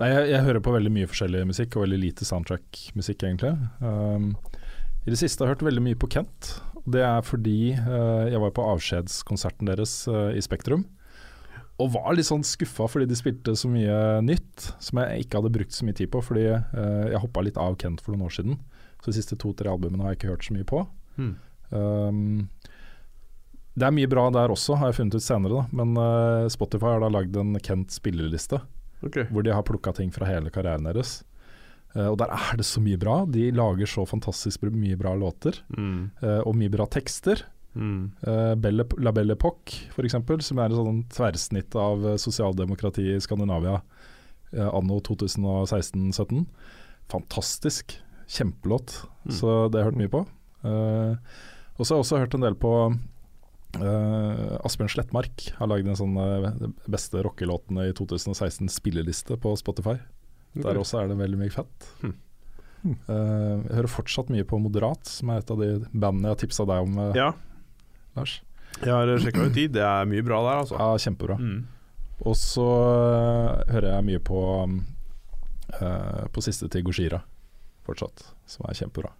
Nei, jeg, jeg hører på veldig mye forskjellig musikk, og veldig lite soundtrack-musikk, egentlig. Um, I det siste har jeg hørt veldig mye på Kent. og Det er fordi uh, jeg var på avskjedskonserten deres uh, i Spektrum. Og var litt sånn skuffa fordi de spilte så mye nytt som jeg ikke hadde brukt så mye tid på. Fordi uh, jeg hoppa litt av Kent for noen år siden. Så de siste to-tre albumene har jeg ikke hørt så mye på. Hmm. Um, det er mye bra der også, har jeg funnet ut senere. Da. Men uh, Spotify har da lagd en Kent spilleliste Okay. hvor de har plukka ting fra hele karrieren deres. Uh, og der er det så mye bra. De lager så fantastisk mye bra låter, Mm. og mye bra tekster. Mm. Eh, Belle, La Belle Époque, f.eks., som er et sånn tverrsnitt av sosialdemokratiet sosialdemokrati i Skandinavia eh, anno 2016-17. Fantastisk. Kjempelåt. Mm. Så det har jeg hørt mye på. Uh, og så har jeg også hørt en del på Uh, Asbjørn Slettmark har lagd en sånn uh, beste rockelåtene i 2016 spilleliste på Spotify. Der også er det veldig mye fett. Hm. Uh, jeg hører fortsatt mye på Moderat, som er et av de bandene jeg har tipsa deg om, Uh, Ja, Lars. jeg har sjekka ut de. Det er mye bra der, altså. Ja, kjempebra. Mm. Og så øh, hører jeg mye på uh, På siste til Gojira fortsatt, som er kjempebra.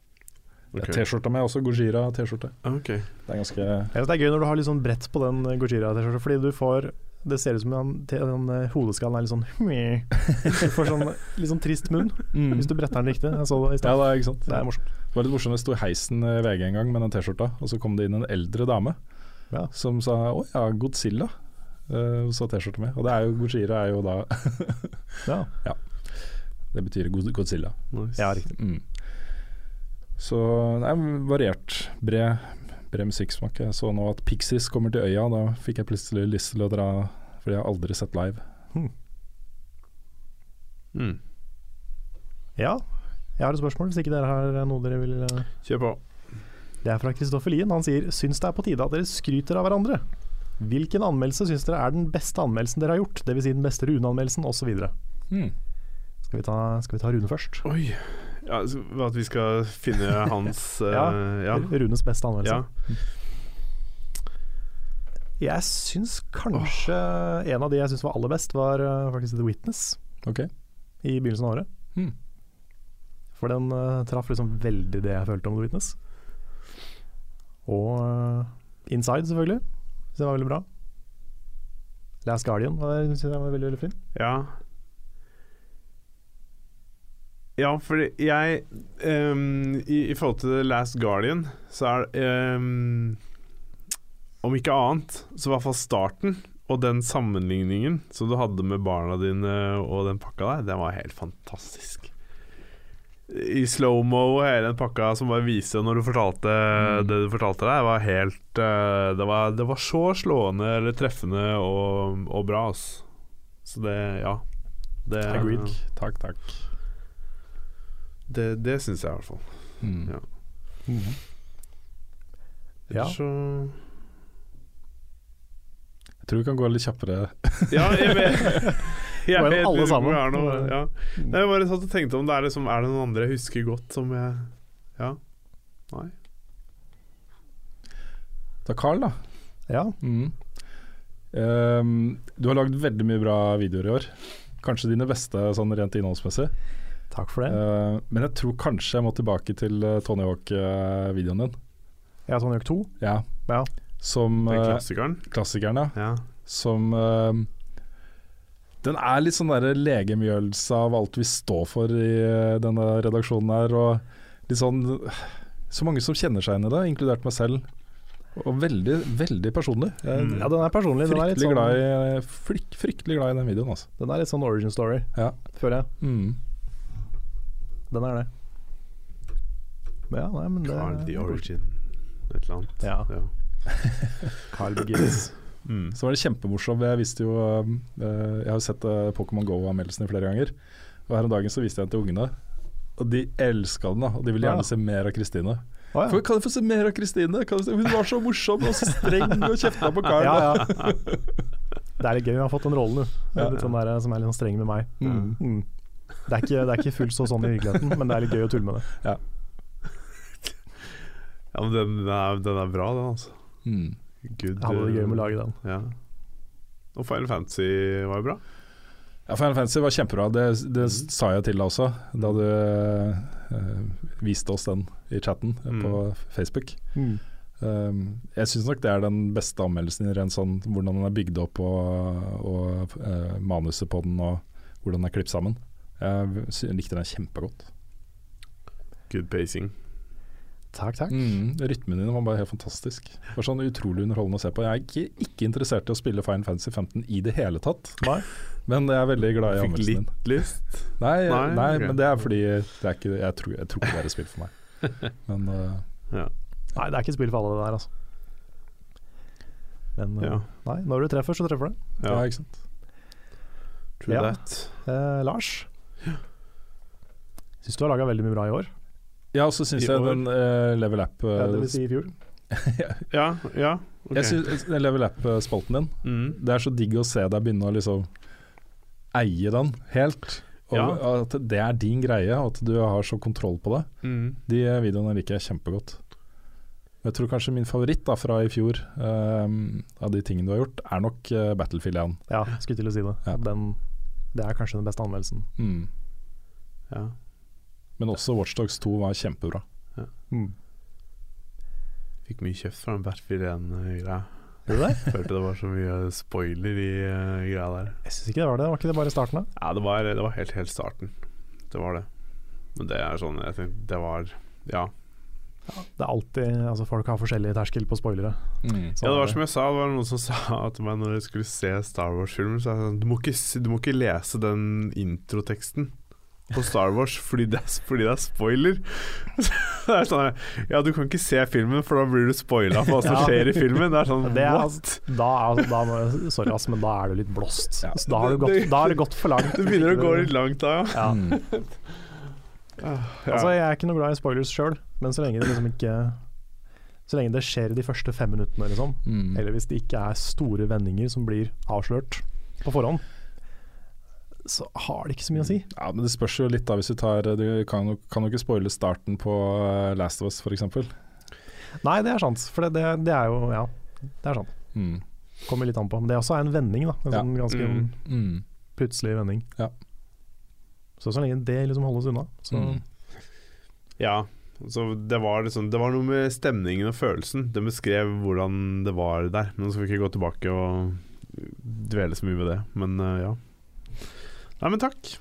Ok. T-skjorta mi er også Gojira-T-skjorte. Okay. Det er ganske Jeg synes det er gøy når du har litt sånn brett på den Gojira-T-skjorta, fordi du får Det ser ut som den, den eh, hodeskallen er litt sånn Du får sånn litt sånn trist munn hvis du bretter den riktig. Jeg så det i Ja, det. Det er morsomt. Det var litt morsomt, jeg sto i heisen i VG en gang med den T-skjorta, og så kom det inn en eldre dame Ja. som sa 'Å ja, Godzilla'. Uh, så T-skjorta mi. Og det er jo Gojira er jo da Ja, Det betyr Godzilla. Nice. ja riktig. Mm. Så det er variert. Bred, bred musikksmak. Jeg så nå at Pixies kommer til øya. Da fikk jeg plutselig lyst til å dra, fordi jeg har aldri sett live. Mm. Ja, jeg har et spørsmål hvis ikke dere har noe dere vil eh, Kjør på. Det er fra Kristoffer Lien. Han sier Syns det er på tide at dere skryter av hverandre. Hvilken anmeldelse syns dere er den beste anmeldelsen dere har gjort? Dvs. Si den beste Rune-anmeldelsen osv. Hmm. Skal, vi ta- skal vi ta Rune først? Oi. Ja, at vi skal finne hans ja, uh, ja. Runes beste anmeldelse. ja. Jeg syns kanskje en av de jeg syns var aller best, var eh, faktisk The Witness Ok. i begynnelsen av året. Hmm. For den uh, traff liksom veldig det jeg følte om The Witness. Og uh, Inside, selvfølgelig. Så det var veldig bra. Last Guardian var, jeg var veldig, veldig fin. Ja. Ja, fordi jeg um, i, I forhold til The Last Guardian, så er ehm, Om ikke annet, så i hvert fall starten og den sammenligningen som du hadde med barna dine og den pakka der, den var helt fantastisk. I slow-mo hele den pakka som bare viste når du fortalte det du fortalte der, var helt eh, det, var, det var så slående eller treffende og, og bra, altså. Så det, ja. Det, Agreed. Takk, takk. Det, det syns jeg i hvert fall. Mm. Ja. Ja. Så Jeg tror vi kan gå litt kjappere. Ja, jeg vet jeg vet alle sammen. er noe, ja. Nei, Jeg bare satt og tenkte om det er, liksom, er det noen andre jeg husker godt som jeg Ja. Nei. Da Carl, da. Ja. Mm. Um, du har lagd veldig mye bra videoer i år. Kanskje dine beste sånn rent innholdsmessig. Takk for det. Uh, men jeg tror kanskje jeg må tilbake til eh, Tony Hawk-videoen din. Ja, Tony Hawk 2. Ja. Ja. Som eh, klassikeren. klassikeren, ja. Ja. Som eh, Den er litt sånn der legemgjørelse av alt vi står for i eh, denne redaksjonen her. Og litt sånn Så mange som kjenner seg igjen i det, inkludert meg selv. Og veldig, veldig personlig. Jeg Mm. Ja, den er personlig. Den er, litt fryktelig, sånn, glad i, frykt, fryktelig glad i den videoen, altså. den er litt sånn origin story, Ja. føler jeg. Mm. Den er det. Men ja, nei, men det Carl the Origin. Et eller annet. Ja. ja. Carl Begins. Mm. Så var det kjempemorsomt. Jeg visste jo eh, Jeg har jo sett eh, Pokémon GO-anmeldelsene flere ganger. Og her om dagen så viste jeg den til ungene. Og de elska den, da. Og de ville gjerne Ja. se mer av Kristine. Oh, ja. Kan jeg få se mer av Kristine? Kan jeg se- Hun var så morsom og så streng og kjefta på Carl. Ja, ja. Det er litt gøy, hun har fått den rollen, du. Litt sånn der, som er litt sånn streng med meg. Mm. Mm. Det, er ikke, det er ikke fullt så sånn i virkeligheten, men det er litt gøy å tulle med det. ja, men den, den, er, den er bra, den, altså. Mm. Good. Jeg hadde det gøy med å lage den. Ja. Og Final Fantasy var jo bra. Ja, Final Fantasy var kjempebra. Det, det sa jeg til deg også, da du uh, viste oss den i chatten mm. på Facebook. Mm. Um, jeg syns nok det er den beste anmeldelsen i rent sånn hvordan den er bygd opp og, og uh, manuset på den og hvordan den er klippet sammen. Jeg likte den kjempegodt. Good pacing. Takk, takk. Mm, rytmen din var bare helt fantastisk. Det var sånn utrolig underholdende å se på. Jeg er ikke, ikke interessert i å spille Final Fantasy 15 i det hele tatt, Nei. men jeg er veldig glad i Fikk anmeldelsen din. litt lyst. Nei, Nei, nei, okay. men det er fordi det er ikke, jeg, tror, jeg tror ikke det er et spill for meg. Men uh, Ja. Nei, det er ikke spill for alle, det der, altså. Men uh, Ja. nei, når du treffer, så treffer du. ja. ja. ikke sant. True Ja. that. Eh, Lars? Syns du har laga veldig mye bra i år. Ja, og så syns jeg den uh, Level Up uh, Ja, det vil si i fjor. Ja, ja. Okay. Jeg synes den Level Up-spalten din mm. Det er så digg å se deg begynne å liksom eie den helt. Og Ja. At det er din greie, og at du har så kontroll på det. Mm. De videoene liker jeg kjempegodt. Jeg tror kanskje min favoritt da fra i fjor, um, av de tingene du har gjort, er nok uh, Battlefield 1. Ja, skulle til å si det. Ja. Den, det er kanskje den beste anmeldelsen. Mm. Ja. Men også Watchdogs 2 var kjempebra. Mm. Fikk mye kjeft fra den Battlefield 1-greia. Gjorde det? Følte det var så mye spoiler i uh, greia der. Jeg syns ikke det var det. Var ikke det bare starten, da? Ja, det var, det var helt, helt starten. Det var det. Men det er sånn Jeg tenkte det var Ja. Det er alltid Altså, folk har forskjellig terskel på spoilere. Mm. Ja, det var som jeg sa, det var noen som sa til meg når jeg skulle se Star Wars-filmer, så er det sånn du må, ikke, du må ikke lese den introteksten på Star Wars fordi det er, fordi det er spoiler. det er sånn Ja, du kan ikke se filmen, for da blir du spoila på hva som Ja. skjer i filmen. Det er sånn Det er, what? da, altså, da, må- sorry, ass, men da er du litt blåst. Ja. Så da, har du gått, da har det gått for langt. Det begynner å gå litt langt da, ja. Ja. Mm. Altså, jeg er ikke noe glad i spoilers sjøl, men så lenge det liksom ikke Så lenge det skjer i de første fem minuttene, liksom, Mm. eller hvis det ikke er store vendinger som blir avslørt på forhånd, så har det ikke så mye å si. Ja, men Det spørs jo litt da hvis du tar Du kan jo, kan jo ikke spoile starten på eh, Last of Us f.eks. Nei, det er sant, for det, det, det er jo Ja, det er sant. Mm. Kommer litt an på. Men det også er en vending, da. En Ja. sånn ganske Mm. Mm. plutselig vending. Ja. Så så lenge det liksom holdes unna, så Mm. Ja, så det var, liksom, det var noe med stemningen og følelsen. Det beskrev hvordan det var der. Men så skal vi ikke gå tilbake og dvele så mye ved det. Men eh, ja. Nei, men takk.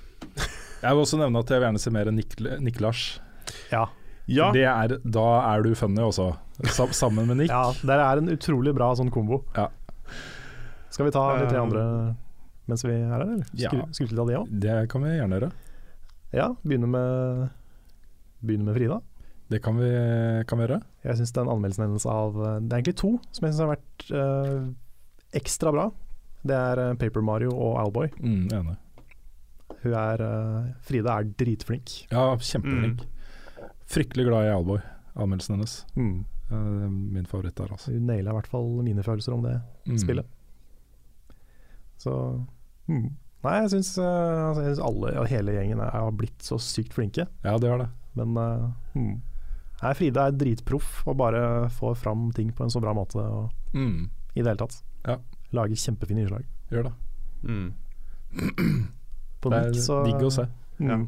Jeg vil også nevne at jeg vil gjerne se mer Nik Niklas. ja. Ja, Det er, da er du funny også, sammen med Nick. Ja, det er en utrolig bra sånn kombo. Ja. Skal vi ta de tre Um, andre mens vi er her, eller? Ja. Skulle skulle vi ta det òg? Det kan vi gjerne gjøre. Ja, begynne med Begynne med Frida. Det kan vi, kan vi gjøre. Jeg syns den anmeldelsen hennes av Det er egentlig to som jeg syns har vært øh, ekstra bra. Det er eh, Paper Mario og Owlboy. Mm, enig. Hun er uh, Frida er dritflink. Ja, kjempeflink. Fryktelig glad i Alboy, anmeldelsen hennes. Mm. Uh, min favoritt der, altså. Hun naila i hvert fall mine følelser om det Mm. spillet. Så mm. Nei, jeg syns, uh, altså, jeg syns alle, og hele gjengen er, har blitt så sykt flinke. Ja, det har det. Men eh, mm. Nei, Frida er dritproff og bare får fram ting på en så bra måte og, Mm. i det hele tatt. Ja. Lager kjempefine innslag. Gjør det. mm. På Det er Nick så digg å se. Mm.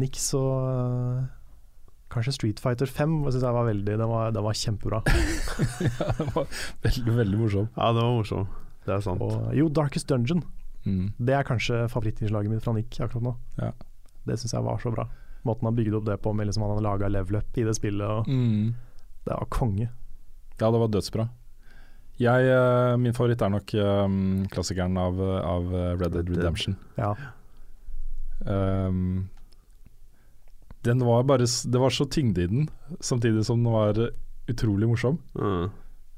Nick så eh, Kanskje Street Fighter 5 synes jeg var veldig Den var, den var kjempebra. ja, det var veldig, veldig morsom. ja, det var morsom. Det er sant. Og jo, Darkest Dungeon. Mm. Det er kanskje favorittinnslaget mitt fra Nick akkurat nå. Ja. Det syns jeg var så bra. Måten han bygde opp det på, med liksom han hadde laga level up i det spillet. Og Mm. det var konge. Ja, det var dødsbra. Jeg, eh, min favoritt er nok um, klassikeren av, av Red Dead Redemption. Ja. Um, den var bare Det var så tyngde i den, samtidig som den var eh, utrolig morsom. Mm.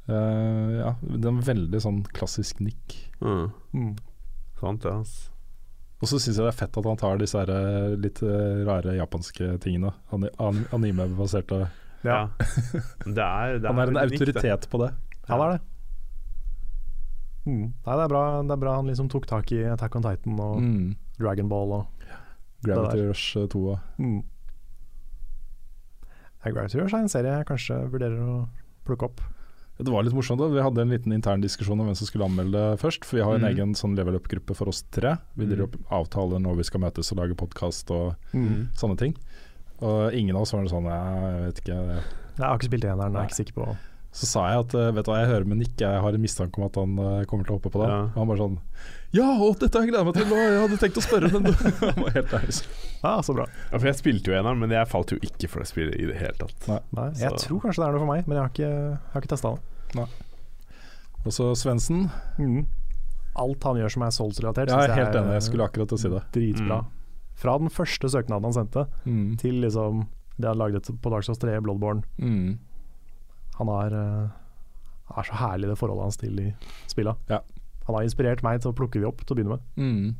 Uh, ja, den var veldig sånn klassisk nikk. Mm. Mm. Sant, det. Altså. Og så syns jeg det er fett at han tar disse her, eh, litt eh, rare japanske tingene. Anime-baserte ja. Det er, det Han er en autoritet på det. Han er det. Mm. Nei, det er, bra, det er bra han liksom tok tak i Attack on Titan og Mm. Dragon Ball og Gravity Rush 2 og mm. Ja, Gravity Rush er en serie jeg kanskje vurderer å plukke opp. Det var litt morsomt. da Vi hadde en liten intern diskusjon om hvem som skulle anmelde først. For vi har en Mm. egen sånn level up-gruppe for oss tre. Vi driver opp avtaler når vi skal møtes og lage podkast og Mm. sånne ting. Og ingen av oss var sånn jeg vet ikke. Jeg har ikke spilt eneren, jeg er ikke sikker på Så sa jeg at eh, vet du hva, jeg hører med Nick, jeg har en mistanke om at han eh, kommer til å hoppe på det. Ja. Og han bare sånn Ja, å, dette har jeg gleda meg til, og jeg hadde tenkt å spørre, men han var helt ærlig. Ja, så bra. Ja, for jeg spilte jo eneren, men jeg falt jo ikke for det spillet i det hele tatt. Nei. Nei, jeg Så- tror kanskje det er noe for meg, men jeg har ikke, jeg har ikke testa det. Og så Svendsen. Mm. Alt han gjør som er Souls-relatert, Jeg er helt enig, jeg skulle akkurat til å si det. dritbra. Mm. Fra den første søknaden han sendte, Mm. til liksom det han lagde på Dark Souls 3, Bloodborne. Mm. Han er, eh, er så herlig det forholdet hans til de spilla. Ja. Han har inspirert meg til å plukke de opp til å begynne med. Mm.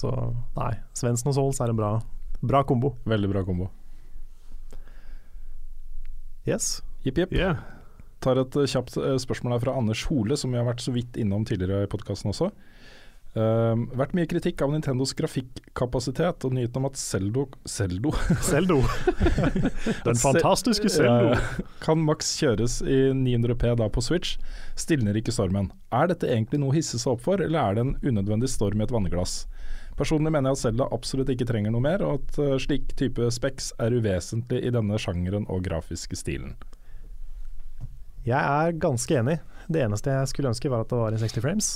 Så nei, Svendsen og Souls er en bra, bra kombo. Veldig bra kombo. Yes. Jipp, jipp. Yeah. tar et eh, kjapt eh, spørsmål her fra Anders Hole, som vi har vært så vidt innom tidligere i podkasten også. Um, vært mye kritikk av Nintendos grafikkapasitet og nyheten om at Zeldo Zeldo? Zeldo. Den fantastiske Zeldo. Uh, kan maks kjøres i 900P da på Switch, stilner ikke stormen. Er dette egentlig noe å hisse seg opp for, eller er det en unødvendig storm i et vannglass? Personlig mener jeg at Selda absolutt ikke trenger noe mer, og at uh, slik type specs er uvesentlig i denne sjangeren og grafiske stilen. Jeg er ganske enig. Det eneste jeg skulle ønske var at det var i 60 frames.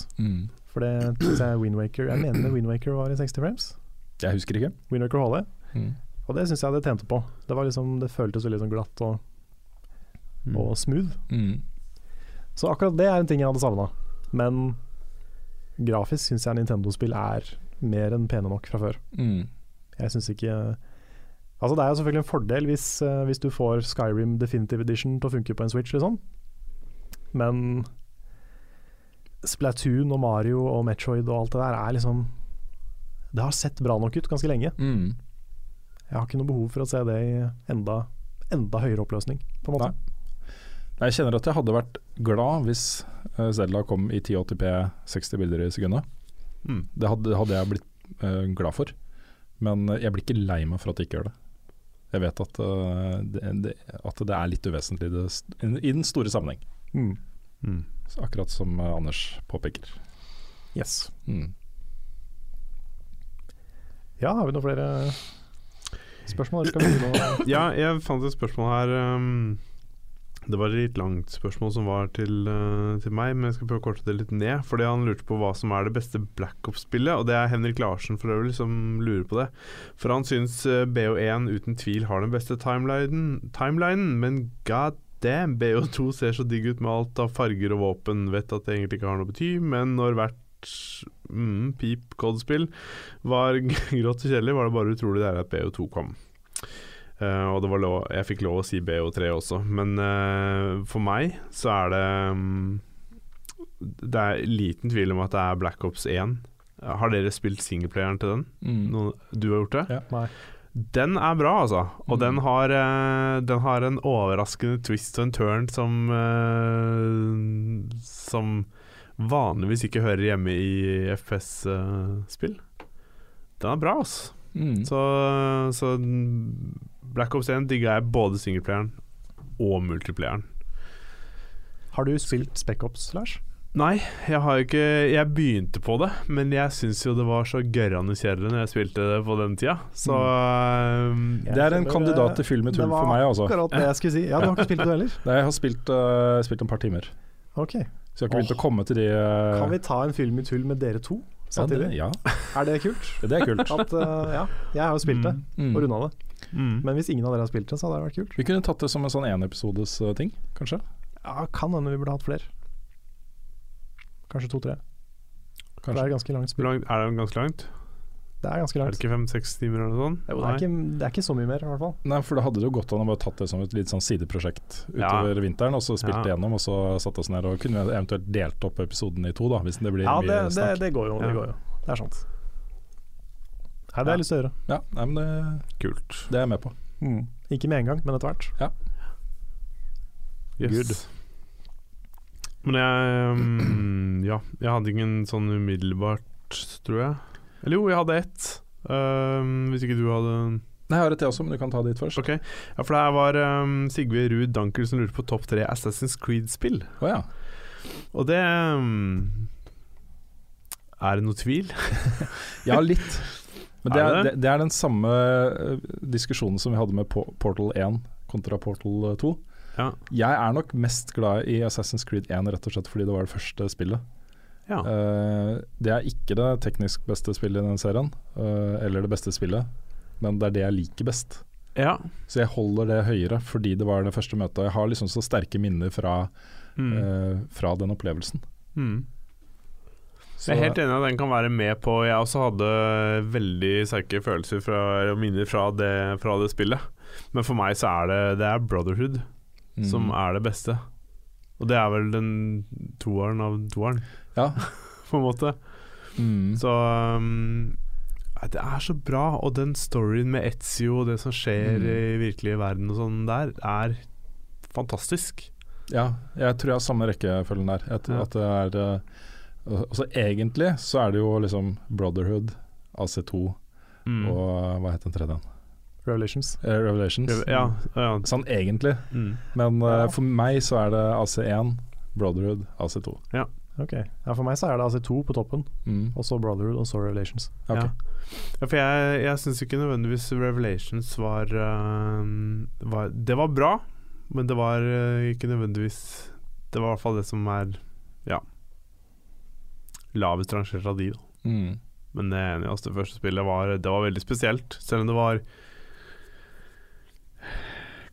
For det synes jeg Windwaker Jeg mener Windwaker var i 60 frames. Jeg husker ikke. Windwaker HD. Mm. Og det syns jeg det tjente på. Det, var liksom, det føltes veldig sånn glatt og, og smooth. Mm. Så akkurat det er en ting jeg hadde savna. Men grafisk syns jeg Nintendo-spill er mer enn pene nok fra før. Mm. Jeg syns ikke Altså Det er jo selvfølgelig en fordel hvis, eh, hvis du får Skyrim Definitive Edition til å funke på en Switch, liksom. Men Splatoon og Mario og Metroid og alt det der er liksom Det har sett bra nok ut ganske lenge. Mm. Jeg har ikke noe behov for å se det i enda, enda høyere oppløsning, på en måte. Nei, Jeg kjenner at jeg hadde vært glad hvis eh, Zelda kom i 1080p 60 bilder i sekundet. Mm. Det hadde, hadde jeg blitt uh, glad for. Men eh, jeg blir ikke lei meg for at jeg ikke gjør det. Jeg vet at, uh, det, det, at det er litt uvesentlig i, det, i den store sammenheng. Mm. Mm. Akkurat som eh, Anders påpeker. Yes. Mm. Ja, har vi noen flere spørsmål? Ja, jeg fant et spørsmål her. Um, det var et litt langt spørsmål som var til, uh, til meg, men jeg skal prøve å korte det litt ned. Fordi han lurte på hva som er det beste Black Ops-spillet, og det er Henrik Larsen for øvrig som lurer på det. For han syns uh, BO1 uten tvil har den beste timelinen, timelinen men god damn, BO2 ser så digg ut med alt av farger og våpen. Vet at det egentlig ikke har noe bety, men når hvert mm, pip kodespill var grått og kjedelig, var det bare utrolig deilig at BO2 kom. Uh, og det var lov, jeg fikk lov å si BO3 også, men uh, for meg så er det um, Det er liten tvil om at det er Black Ops 1. Har dere spilt singleplayeren til den? Mm. Noen, du har gjort det? Ja. Nei. Den er bra, altså. Og Mm. den, har, eh, den har en overraskende twist og en turn som eh, Som vanligvis ikke hører hjemme i FPS-spill. den er bra, altså. Mm. Så, så Black Ops 1 digga jeg både singleplayeren og multiplayeren. Har du spilt Spec Ops, Lars? Nei, jeg har ikke Jeg begynte på det, men jeg syns jo det var så gørrende kjedelig når jeg spilte det på den tida. Så um, Det er en kandidat til film i tull for meg, altså. Akkurat det jeg skulle si. Ja, Du har ikke spilt det heller? Nei, jeg har spilt, uh, spilt en par timer, Ok. så jeg har ikke begynt å komme til de uh... Kan vi ta en film i tull med dere to ja, det, ja, Er det kult? det er kult. At, uh, ja, jeg har jo spilt det Mm. og runda det. mm. Men hvis ingen av dere har spilt det, så hadde det vært kult. Vi kunne tatt det som en sånn enepisodes ting, kanskje. Ja, Kan hende vi burde hatt flere. Kanskje to-tre. Det er ganske langt spill. langt, er det ganske langt? Det er ganske langt. Er det ikke fem-seks timer eller noe sånt? Jo, det, er ikke, det er ikke så mye mer, i hvert fall. Nei, for da hadde det jo gått an å bare tatt det som et litt sånn sideprosjekt Ja. utover vinteren, og så spilt Ja. det gjennom, og så satt oss ned og kunne vi eventuelt delt opp episoden i to, da, hvis det blir Ja, mye det, det, snakk. det går jo. Ja. Det går jo. Det er sant. Nei, det har jeg lyst til å gjøre. Ja, nei, men det, Kult. det er jeg med på. Ikke med en gang, men etter hvert. Ja. Yes. Good. Men jeg um, Ja, jeg hadde ingen sånn umiddelbart, tror jeg. Eller jo, jeg hadde ett. Um, hvis ikke du hadde Nei, jeg har et jeg også, men du kan ta dit først. Ok. Ja, for det her var um, Sigve Ruud Dankel som lurte på topp tre Assassin's Creed-spill. ja. Og det Er det noe tvil? ja, litt. Men det Er er, det det, det er den samme eh, diskusjonen som vi hadde med Portal 1 kontra Portal 2. Ja. Jeg er nok mest glad i Assassin's Creed 1 rett og slett fordi det var det første spillet. ja. Uh, det er ikke det teknisk beste spillet i den serien, uh, eller det beste spillet, men det er det jeg liker best. ja. Så jeg holder det høyere fordi det var det første møtet. Jeg har liksom så sterke minner fra, Mm. uh, fra den opplevelsen. Mm. Så, Jeg er helt enig at den kan være med på Jeg også hadde veldig sterke følelser og minner fra det, fra det spillet. Men for meg så er det, det er Brotherhood mm, som er det beste. Og det er vel den toeren av toeren, Ja. på en måte. Mm. Så um, Det er så bra, og den storyen med Etzio og det som skjer Mm. i virkelige verden og sånn der, er fantastisk. Ja, jeg tror jeg har samme rekkefølgen der. Jeg, Ja. at det er eh, Altså Egentlig så er det jo liksom Brotherhood, AC2 Mm. og hva het den tredje? Revelations. Eh, Revelations. Ja, ja. Sånn egentlig. Mm. Men uh, Ja. for meg så er det AC1, Brotherhood, AC2. Ja. Ok, ja, For meg så er det AC2 på toppen, Mm. og så Brotherhood og så Revelations. Okay. Ja. Ja, for jeg, jeg syns ikke nødvendigvis Revelations var, uh, var Det var bra, men det var uh, ikke nødvendigvis Det var i hvert fall det som er Ja lavest rangert av de, da. Mm. Men det første spillet var, det var veldig spesielt. Selv om det var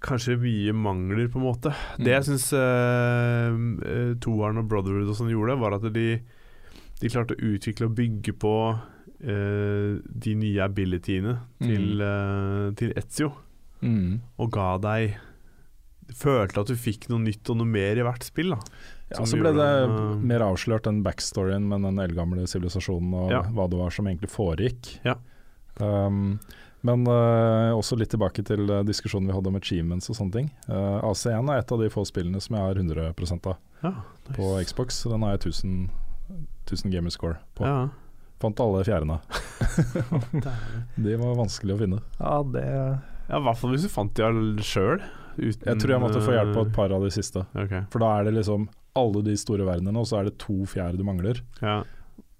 kanskje mye mangler, på en måte. Det jeg syns uh, toeren og Brotherhood og sånn gjorde, var at de, de klarte å utvikle og bygge på uh, de nye abilityene til, eh, til Etzio, Mm. og ga deg Følte at du fikk noe nytt og noe mer i hvert spill. da Ja, så ble det mer avslørt den backstoryen med den eldgamle sivilisasjonen og Ja. hva det var som egentlig foregikk. Ja. Um, men uh, også litt tilbake til eh, diskusjonen vi hadde om achievements og sånne ting. Uh, AC1 er et av de få spillene som jeg har 100 av Ja, på Xbox. Den har jeg 1000, 1000 gamerscore på. ja. Fant alle fjerdene. de var vanskelig å finne. Ja, det ja, I hvert fall hvis du fant de sjøl. Jeg tror jeg måtte få hjelp på et par av de siste. Okay. For da er det liksom alle de store verdenene, og så er det to fjerde du mangler. ja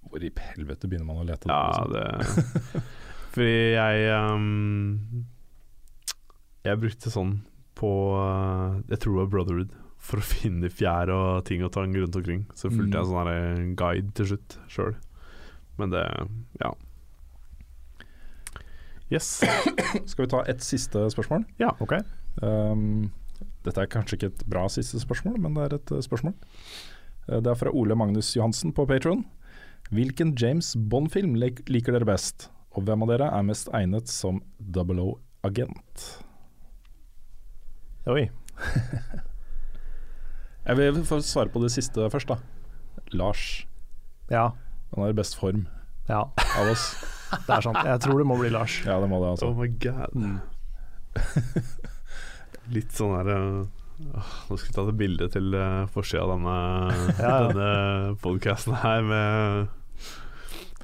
Hvor i helvete begynner man å lete? Ja, liksom? det Fordi jeg um, Jeg brukte sånn på uh, Jeg tror det var Brotherhood for å finne fjær og ting og tang rundt omkring. Så fulgte Mm. jeg sånn her eh, guide til slutt sjøl. Men det Ja. Yes. Skal vi ta et siste spørsmål? Ja. Ok. Um, dette er kanskje ikke et bra siste spørsmål, men det er et eh, spørsmål. Eh, det er fra Ole Magnus Johansen på Patron. Hvilken James Bond-film liker dere best, og hvem av dere er mest egnet som Double O-agent? Oi. Jeg vil få svare på det siste først, da. Lars. Ja. Han er i best form Ja, av oss. det er sant. Jeg tror det må bli Lars. Ja, det må det, altså. Oh my god. Litt sånn her uh, Nå skal vi ta et bilde til uh, forsida av denne, Ja, ja. denne podkasten her med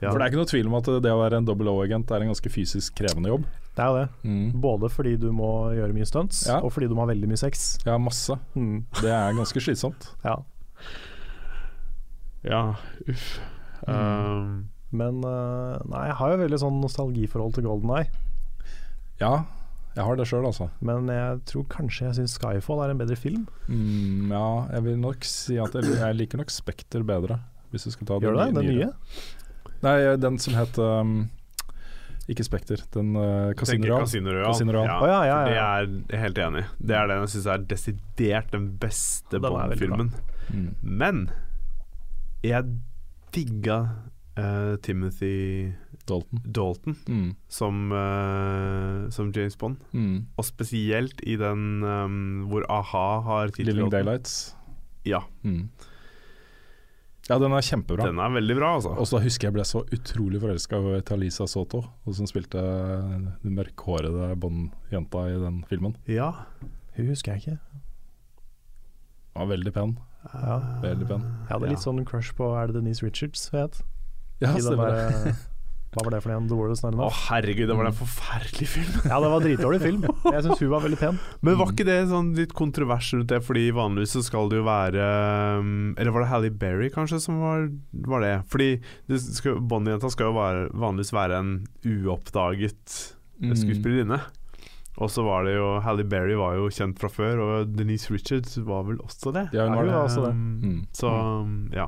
ja. For det er ikke noe tvil om at det å være en double O-agent er en ganske fysisk krevende jobb. Det er jo det. Både fordi du må gjøre mye stunts, Ja. og fordi du må ha veldig mye sex. Ja, masse. Mm. Det er ganske slitsomt. Ja. Ja, uff. Um, Men eh, nei, jeg har jo veldig sånn nostalgiforhold til Golden Eye. Ja, jeg har det sjøl, altså. Men jeg tror kanskje jeg syns Skyfall er en bedre film. Mm, ja, jeg vil nok si at jeg, jeg liker nok Spekter bedre. Hvis du skal ta Gjør du det? Den nye? Nei, den som het um, Ikke Spekter, den uh, Casino tenker Royale. Casino Royale. Casino Royale. Ja, Å, ja, ja, ja. Det er jeg helt enig. Det er den jeg syns er desidert den beste. Bond-filmen. Mm. Men jeg digga uh, Timothy Dalton. Dalton Mm. som, uh, som James Bond. Mm. Og spesielt i den um, hvor a-ha har Living. Daylights. Ja, Mm. Ja, den er kjempebra. den er veldig bra, altså. Og så husker jeg ble så utrolig forelska i Talisa Soto, som spilte den mørkhårede Bond-jenta i den filmen. Ja. Hun husker jeg ikke. Hun var veldig pen. Ja. Veldig pen. Jeg hadde litt sånn crush på Er det Denise Richards hun het? Ja, stemmer det. Eh, Hva var det for en? The War is Not Å herregud, det var en forferdelig film. Ja, det var dritdårlig film. Jeg syns hun var veldig pen. Men var ikke det sånn litt kontrovers rundt det, fordi vanligvis så skal det jo være um, Eller var det Halle Berry kanskje som var, var det? Fordi det skal- Bonnie-jenta skal jo være, vanligvis være en uoppdaget Mm. skuespillerinne. Og så var det jo Halle Berry var jo kjent fra før, og Denise Richards var vel også det. Ja, hun var det. også det. Um, Mm. Så um, ja.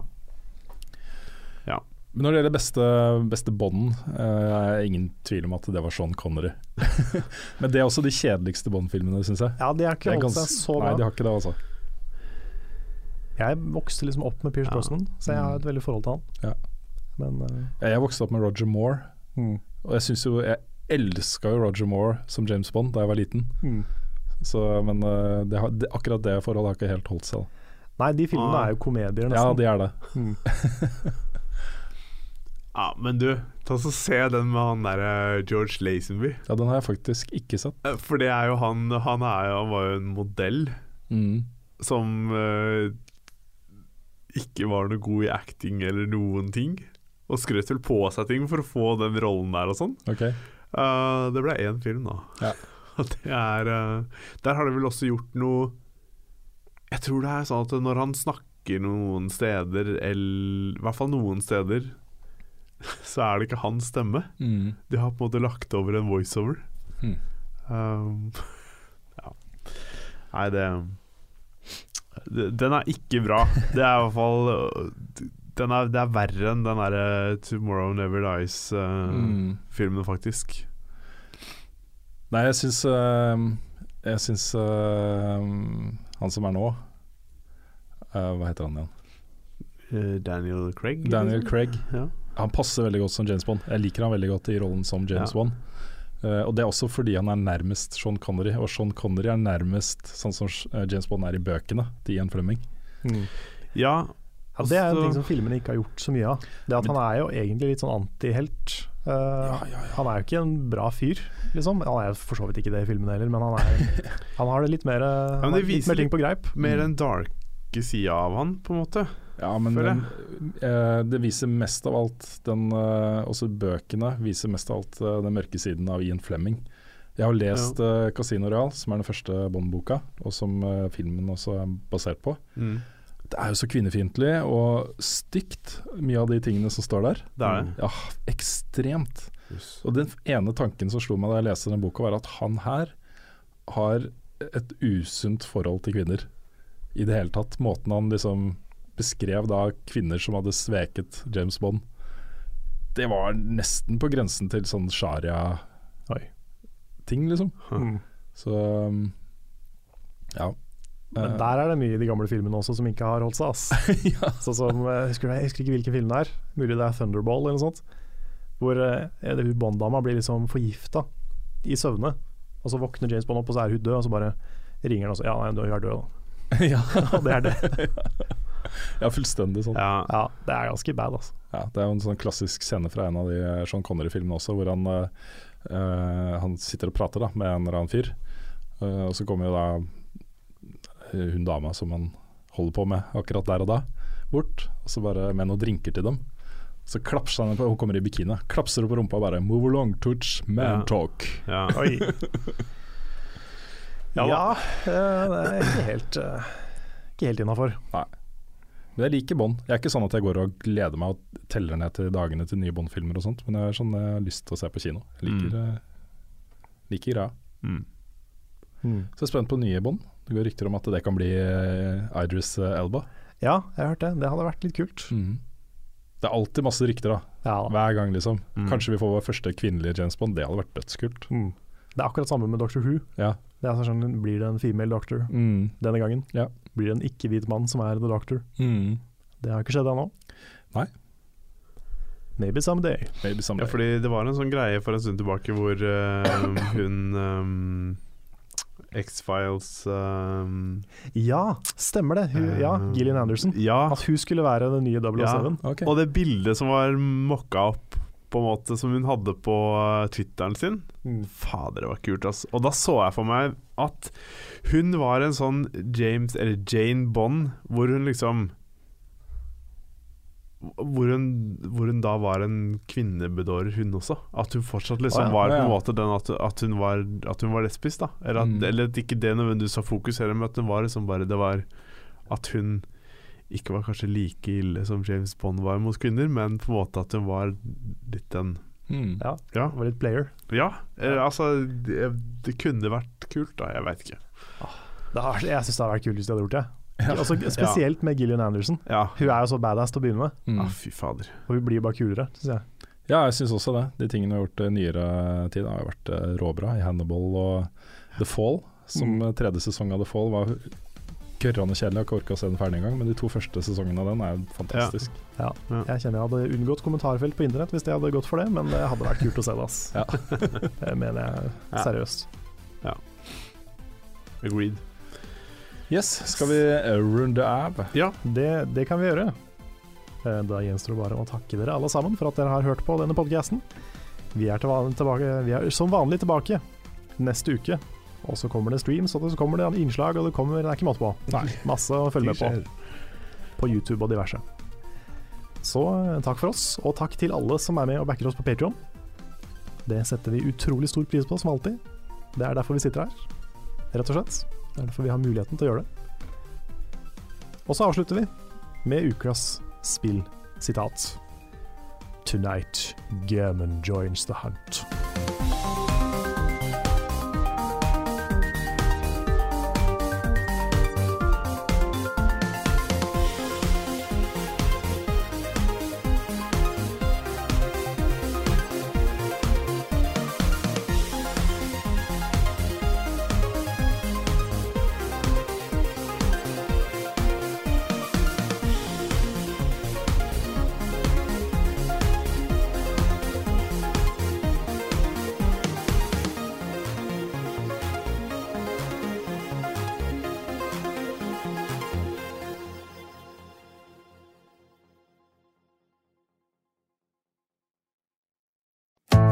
Men når det gjelder beste, beste Bond, uh, er ingen tvil om at det var Sean Connery. Men det er også de kjedeligste Bond-filmene, syns jeg. Ja, de har ikke holdt seg så Nei, de har ikke det, altså. Jeg vokste liksom opp med Pierce Ja. Brosnan, så jeg har et veldig forhold til han. Ja. Men eh, Jeg vokste opp med Roger Moore, mm. og jeg syns jo Jeg elska jo Roger Moore som James Bond da jeg var liten. Mm. Så, men uh, det har, det, akkurat det forholdet har ikke helt holdt seg. da. Nei, de filmene Ah. er jo komedier, Ja, de er det. Mm. ja. Men du, ta så se den med han derre George Lazenby. Ja, Den har jeg faktisk ikke sett. Eh, For det er jo han Han, er jo, han var jo en modell Mm. som uh, ikke var noe god i acting eller noen ting. Og skrøt vel på seg ting for å få den rollen der og sånn. Ok. Uh, det ble én film, da. Ja. Det er uh, Der har de vel også gjort noe Jeg tror det er sånn at når han snakker noen steder, eller i hvert fall noen steder, så er det ikke hans stemme. Mm. De har på en måte lagt over en voiceover. Mm. Um, ja. Nei, det, det Den er ikke bra. Det er i hvert fall den er, Det er verre enn den derre 'Tomorrow Never Dies'-filmen, Mm. faktisk. Nei, jeg syns uh, Jeg syns uh, han som er nå Hva heter han igjen? Eh, Daniel Craig? Daniel liksom? Craig. Ja. Han passer veldig godt som James Bond. Jeg liker han veldig godt i rollen som James Ja. Bond. Uh, og det er også fordi han er nærmest Sean Connery, og Sean Connery er nærmest sånn som eh, James Bond er i bøkene til Ian Fleming. Mm. ja. Ja, det er en ting som filmene ikke har gjort så mye av. Det at Han er jo egentlig litt sånn antihelt. Uh, Han er jo ikke en bra fyr, liksom. Han er for så vidt ikke det i filmene heller, men han, er, han har det litt mer, men det litt mer ting på greip. Mer den darke sida av han, på en måte. Ja, men den, eh, det viser mest av alt den eh, Også bøkene viser mest av alt eh, den mørke siden av Ian Fleming. Jeg har lest eh, 'Casino Real, som er den første Bond-boka, og som filmen også er basert på. Mm. Det er jo så kvinnefiendtlig og stygt, mye av de tingene som står der. Det er det. Ja, ekstremt. Og den ene tanken som slo meg da jeg leste den boka, var at han her har et usunt forhold til kvinner. I det hele tatt. Måten han liksom beskrev da kvinner som hadde sveket James Bond. Det var nesten på grensen til sånn sharia-ting, liksom. Mm. Så um, ja. Men Eh, der er det mye i de gamle filmene også som ikke har holdt seg. ass. ja. Sånn som, jeg, husker, jeg husker ikke hvilken film det er, mulig det er Thunderball eller noe sånt. Hvor eh, Bond-dama blir liksom forgifta i søvne. Og så våkner James Bond opp, og så er hun død, og så bare ringer han og sier ja, nei, du er død, da. ja. Og det er det. ja, fullstendig sånn. Ja. Ja, det er ganske bad, altså. Ja, det er jo en sånn klassisk scene fra en av de Sean Connery-filmene også, hvor han, eh, eh, han sitter og prater da, med en eller annen fyr. Uh, og så kommer jo da eh, hun dama som han holder på med akkurat der og da, bort. Og så bare med noen drinker til dem. Så klapser han på, hun kommer i bikini, klapser hun på rumpa og bare 'move along, touch, man Ja. talk'. ja. Oi. Ja, Ja, eh, det er ikke helt, uh, ikke helt innafor. Men jeg liker Bond. Jeg er ikke sånn at jeg går og gleder meg og teller ned til dagene til nye Bond-filmer og sånt, men jeg har sånn jeg har lyst til å se på kino. Jeg liker, mm. liker greia. Mm. Så jeg er spent på nye Bond. Det går rykter om at det kan bli eh, Idris eh, Elba. Ja, jeg har hørt det. Det hadde vært litt kult. Det er alltid masse rykter, da. Ja, da. Hver gang, liksom. Mm. Kanskje vi får vår første kvinnelige James Bond. Det hadde vært dødskult. Mm. Det er akkurat samme med Doctor Who. Ja. Det er sånn, Blir det en female doctor Mm. denne gangen? Ja. Blir det en ikke-hvit mann som er the doctor? Mm. Det har ikke skjedd ennå. Nei. Maybe someday. Maybe someday. Ja, fordi det var en sånn greie for en stund tilbake hvor uh, hun um, X-Files um, Ja, stemmer det. Hun, ja, Gillian Anderson. Ja, At hun skulle være den nye 007. Ja. Okay. og det bildet som var mokka opp på en måte som hun hadde på eh, Twitteren sin Mm. Fader, det var kult, altså. Og da så jeg for meg at hun var en sånn James, eller Jane Bond, hvor hun liksom hvor hun, hvor hun da var en kvinnebedårer, hun også. At hun fortsatt liksom ah, ja. var på en ja. måte den at, at, hun var, at hun var lesbisk, da. Eller at, Mm. eller at ikke det nødvendigvis var fokus men at hun var liksom bare Det var at hun ikke var kanskje like ille som James Bond var mot kvinner, men på en måte at hun var litt den Mm. Ja, Ja. var litt player. ja eh, altså det, det kunne vært kult, da. Jeg veit ikke. Det har, jeg syns det hadde vært kult hvis de hadde gjort det. Ja. Altså, spesielt med Gillian Anderson. Ja. Hun er jo så badass til å begynne med, Mm. Ah, fy fader. og hun blir bare kulere, syns jeg. Ja, jeg syns også det. De tingene vi har gjort i nyere tid, har jo vært eh, råbra. I Hannibal og The Fall, som Mm. eh, tredje sesong av The Fall var gørrende kjedelig. Jeg har ikke orka å se den ferdig engang, men de to første sesongene av den er fantastisk. Jeg kjenner jeg hadde unngått kommentarfelt på internett hvis jeg hadde gått for det, men det hadde vært kult å se det, ass. Ja. Det mener jeg seriøst. Ja. Agreed. Yes, skal vi runde av? Ja. Det, det kan vi gjøre. Eh, Da gjenstår det bare å takke dere alle sammen for at dere har hørt på denne podcasten. Vi er, vi er som vanlig tilbake neste uke. Og så kommer det streams, og så kommer det innslag, og det kommer Det er ikke måte på. Nei. Masse å følge med på. På YouTube og diverse. Så eh, takk for oss, og takk til alle som er med og backer oss på Patreon Det setter vi utrolig stor pris på, som alltid. Det er derfor vi sitter her, rett og slett. Det er derfor vi har muligheten til å gjøre det. Og så avslutter vi med ukas spillsitat. Tonight, German joins the hunt.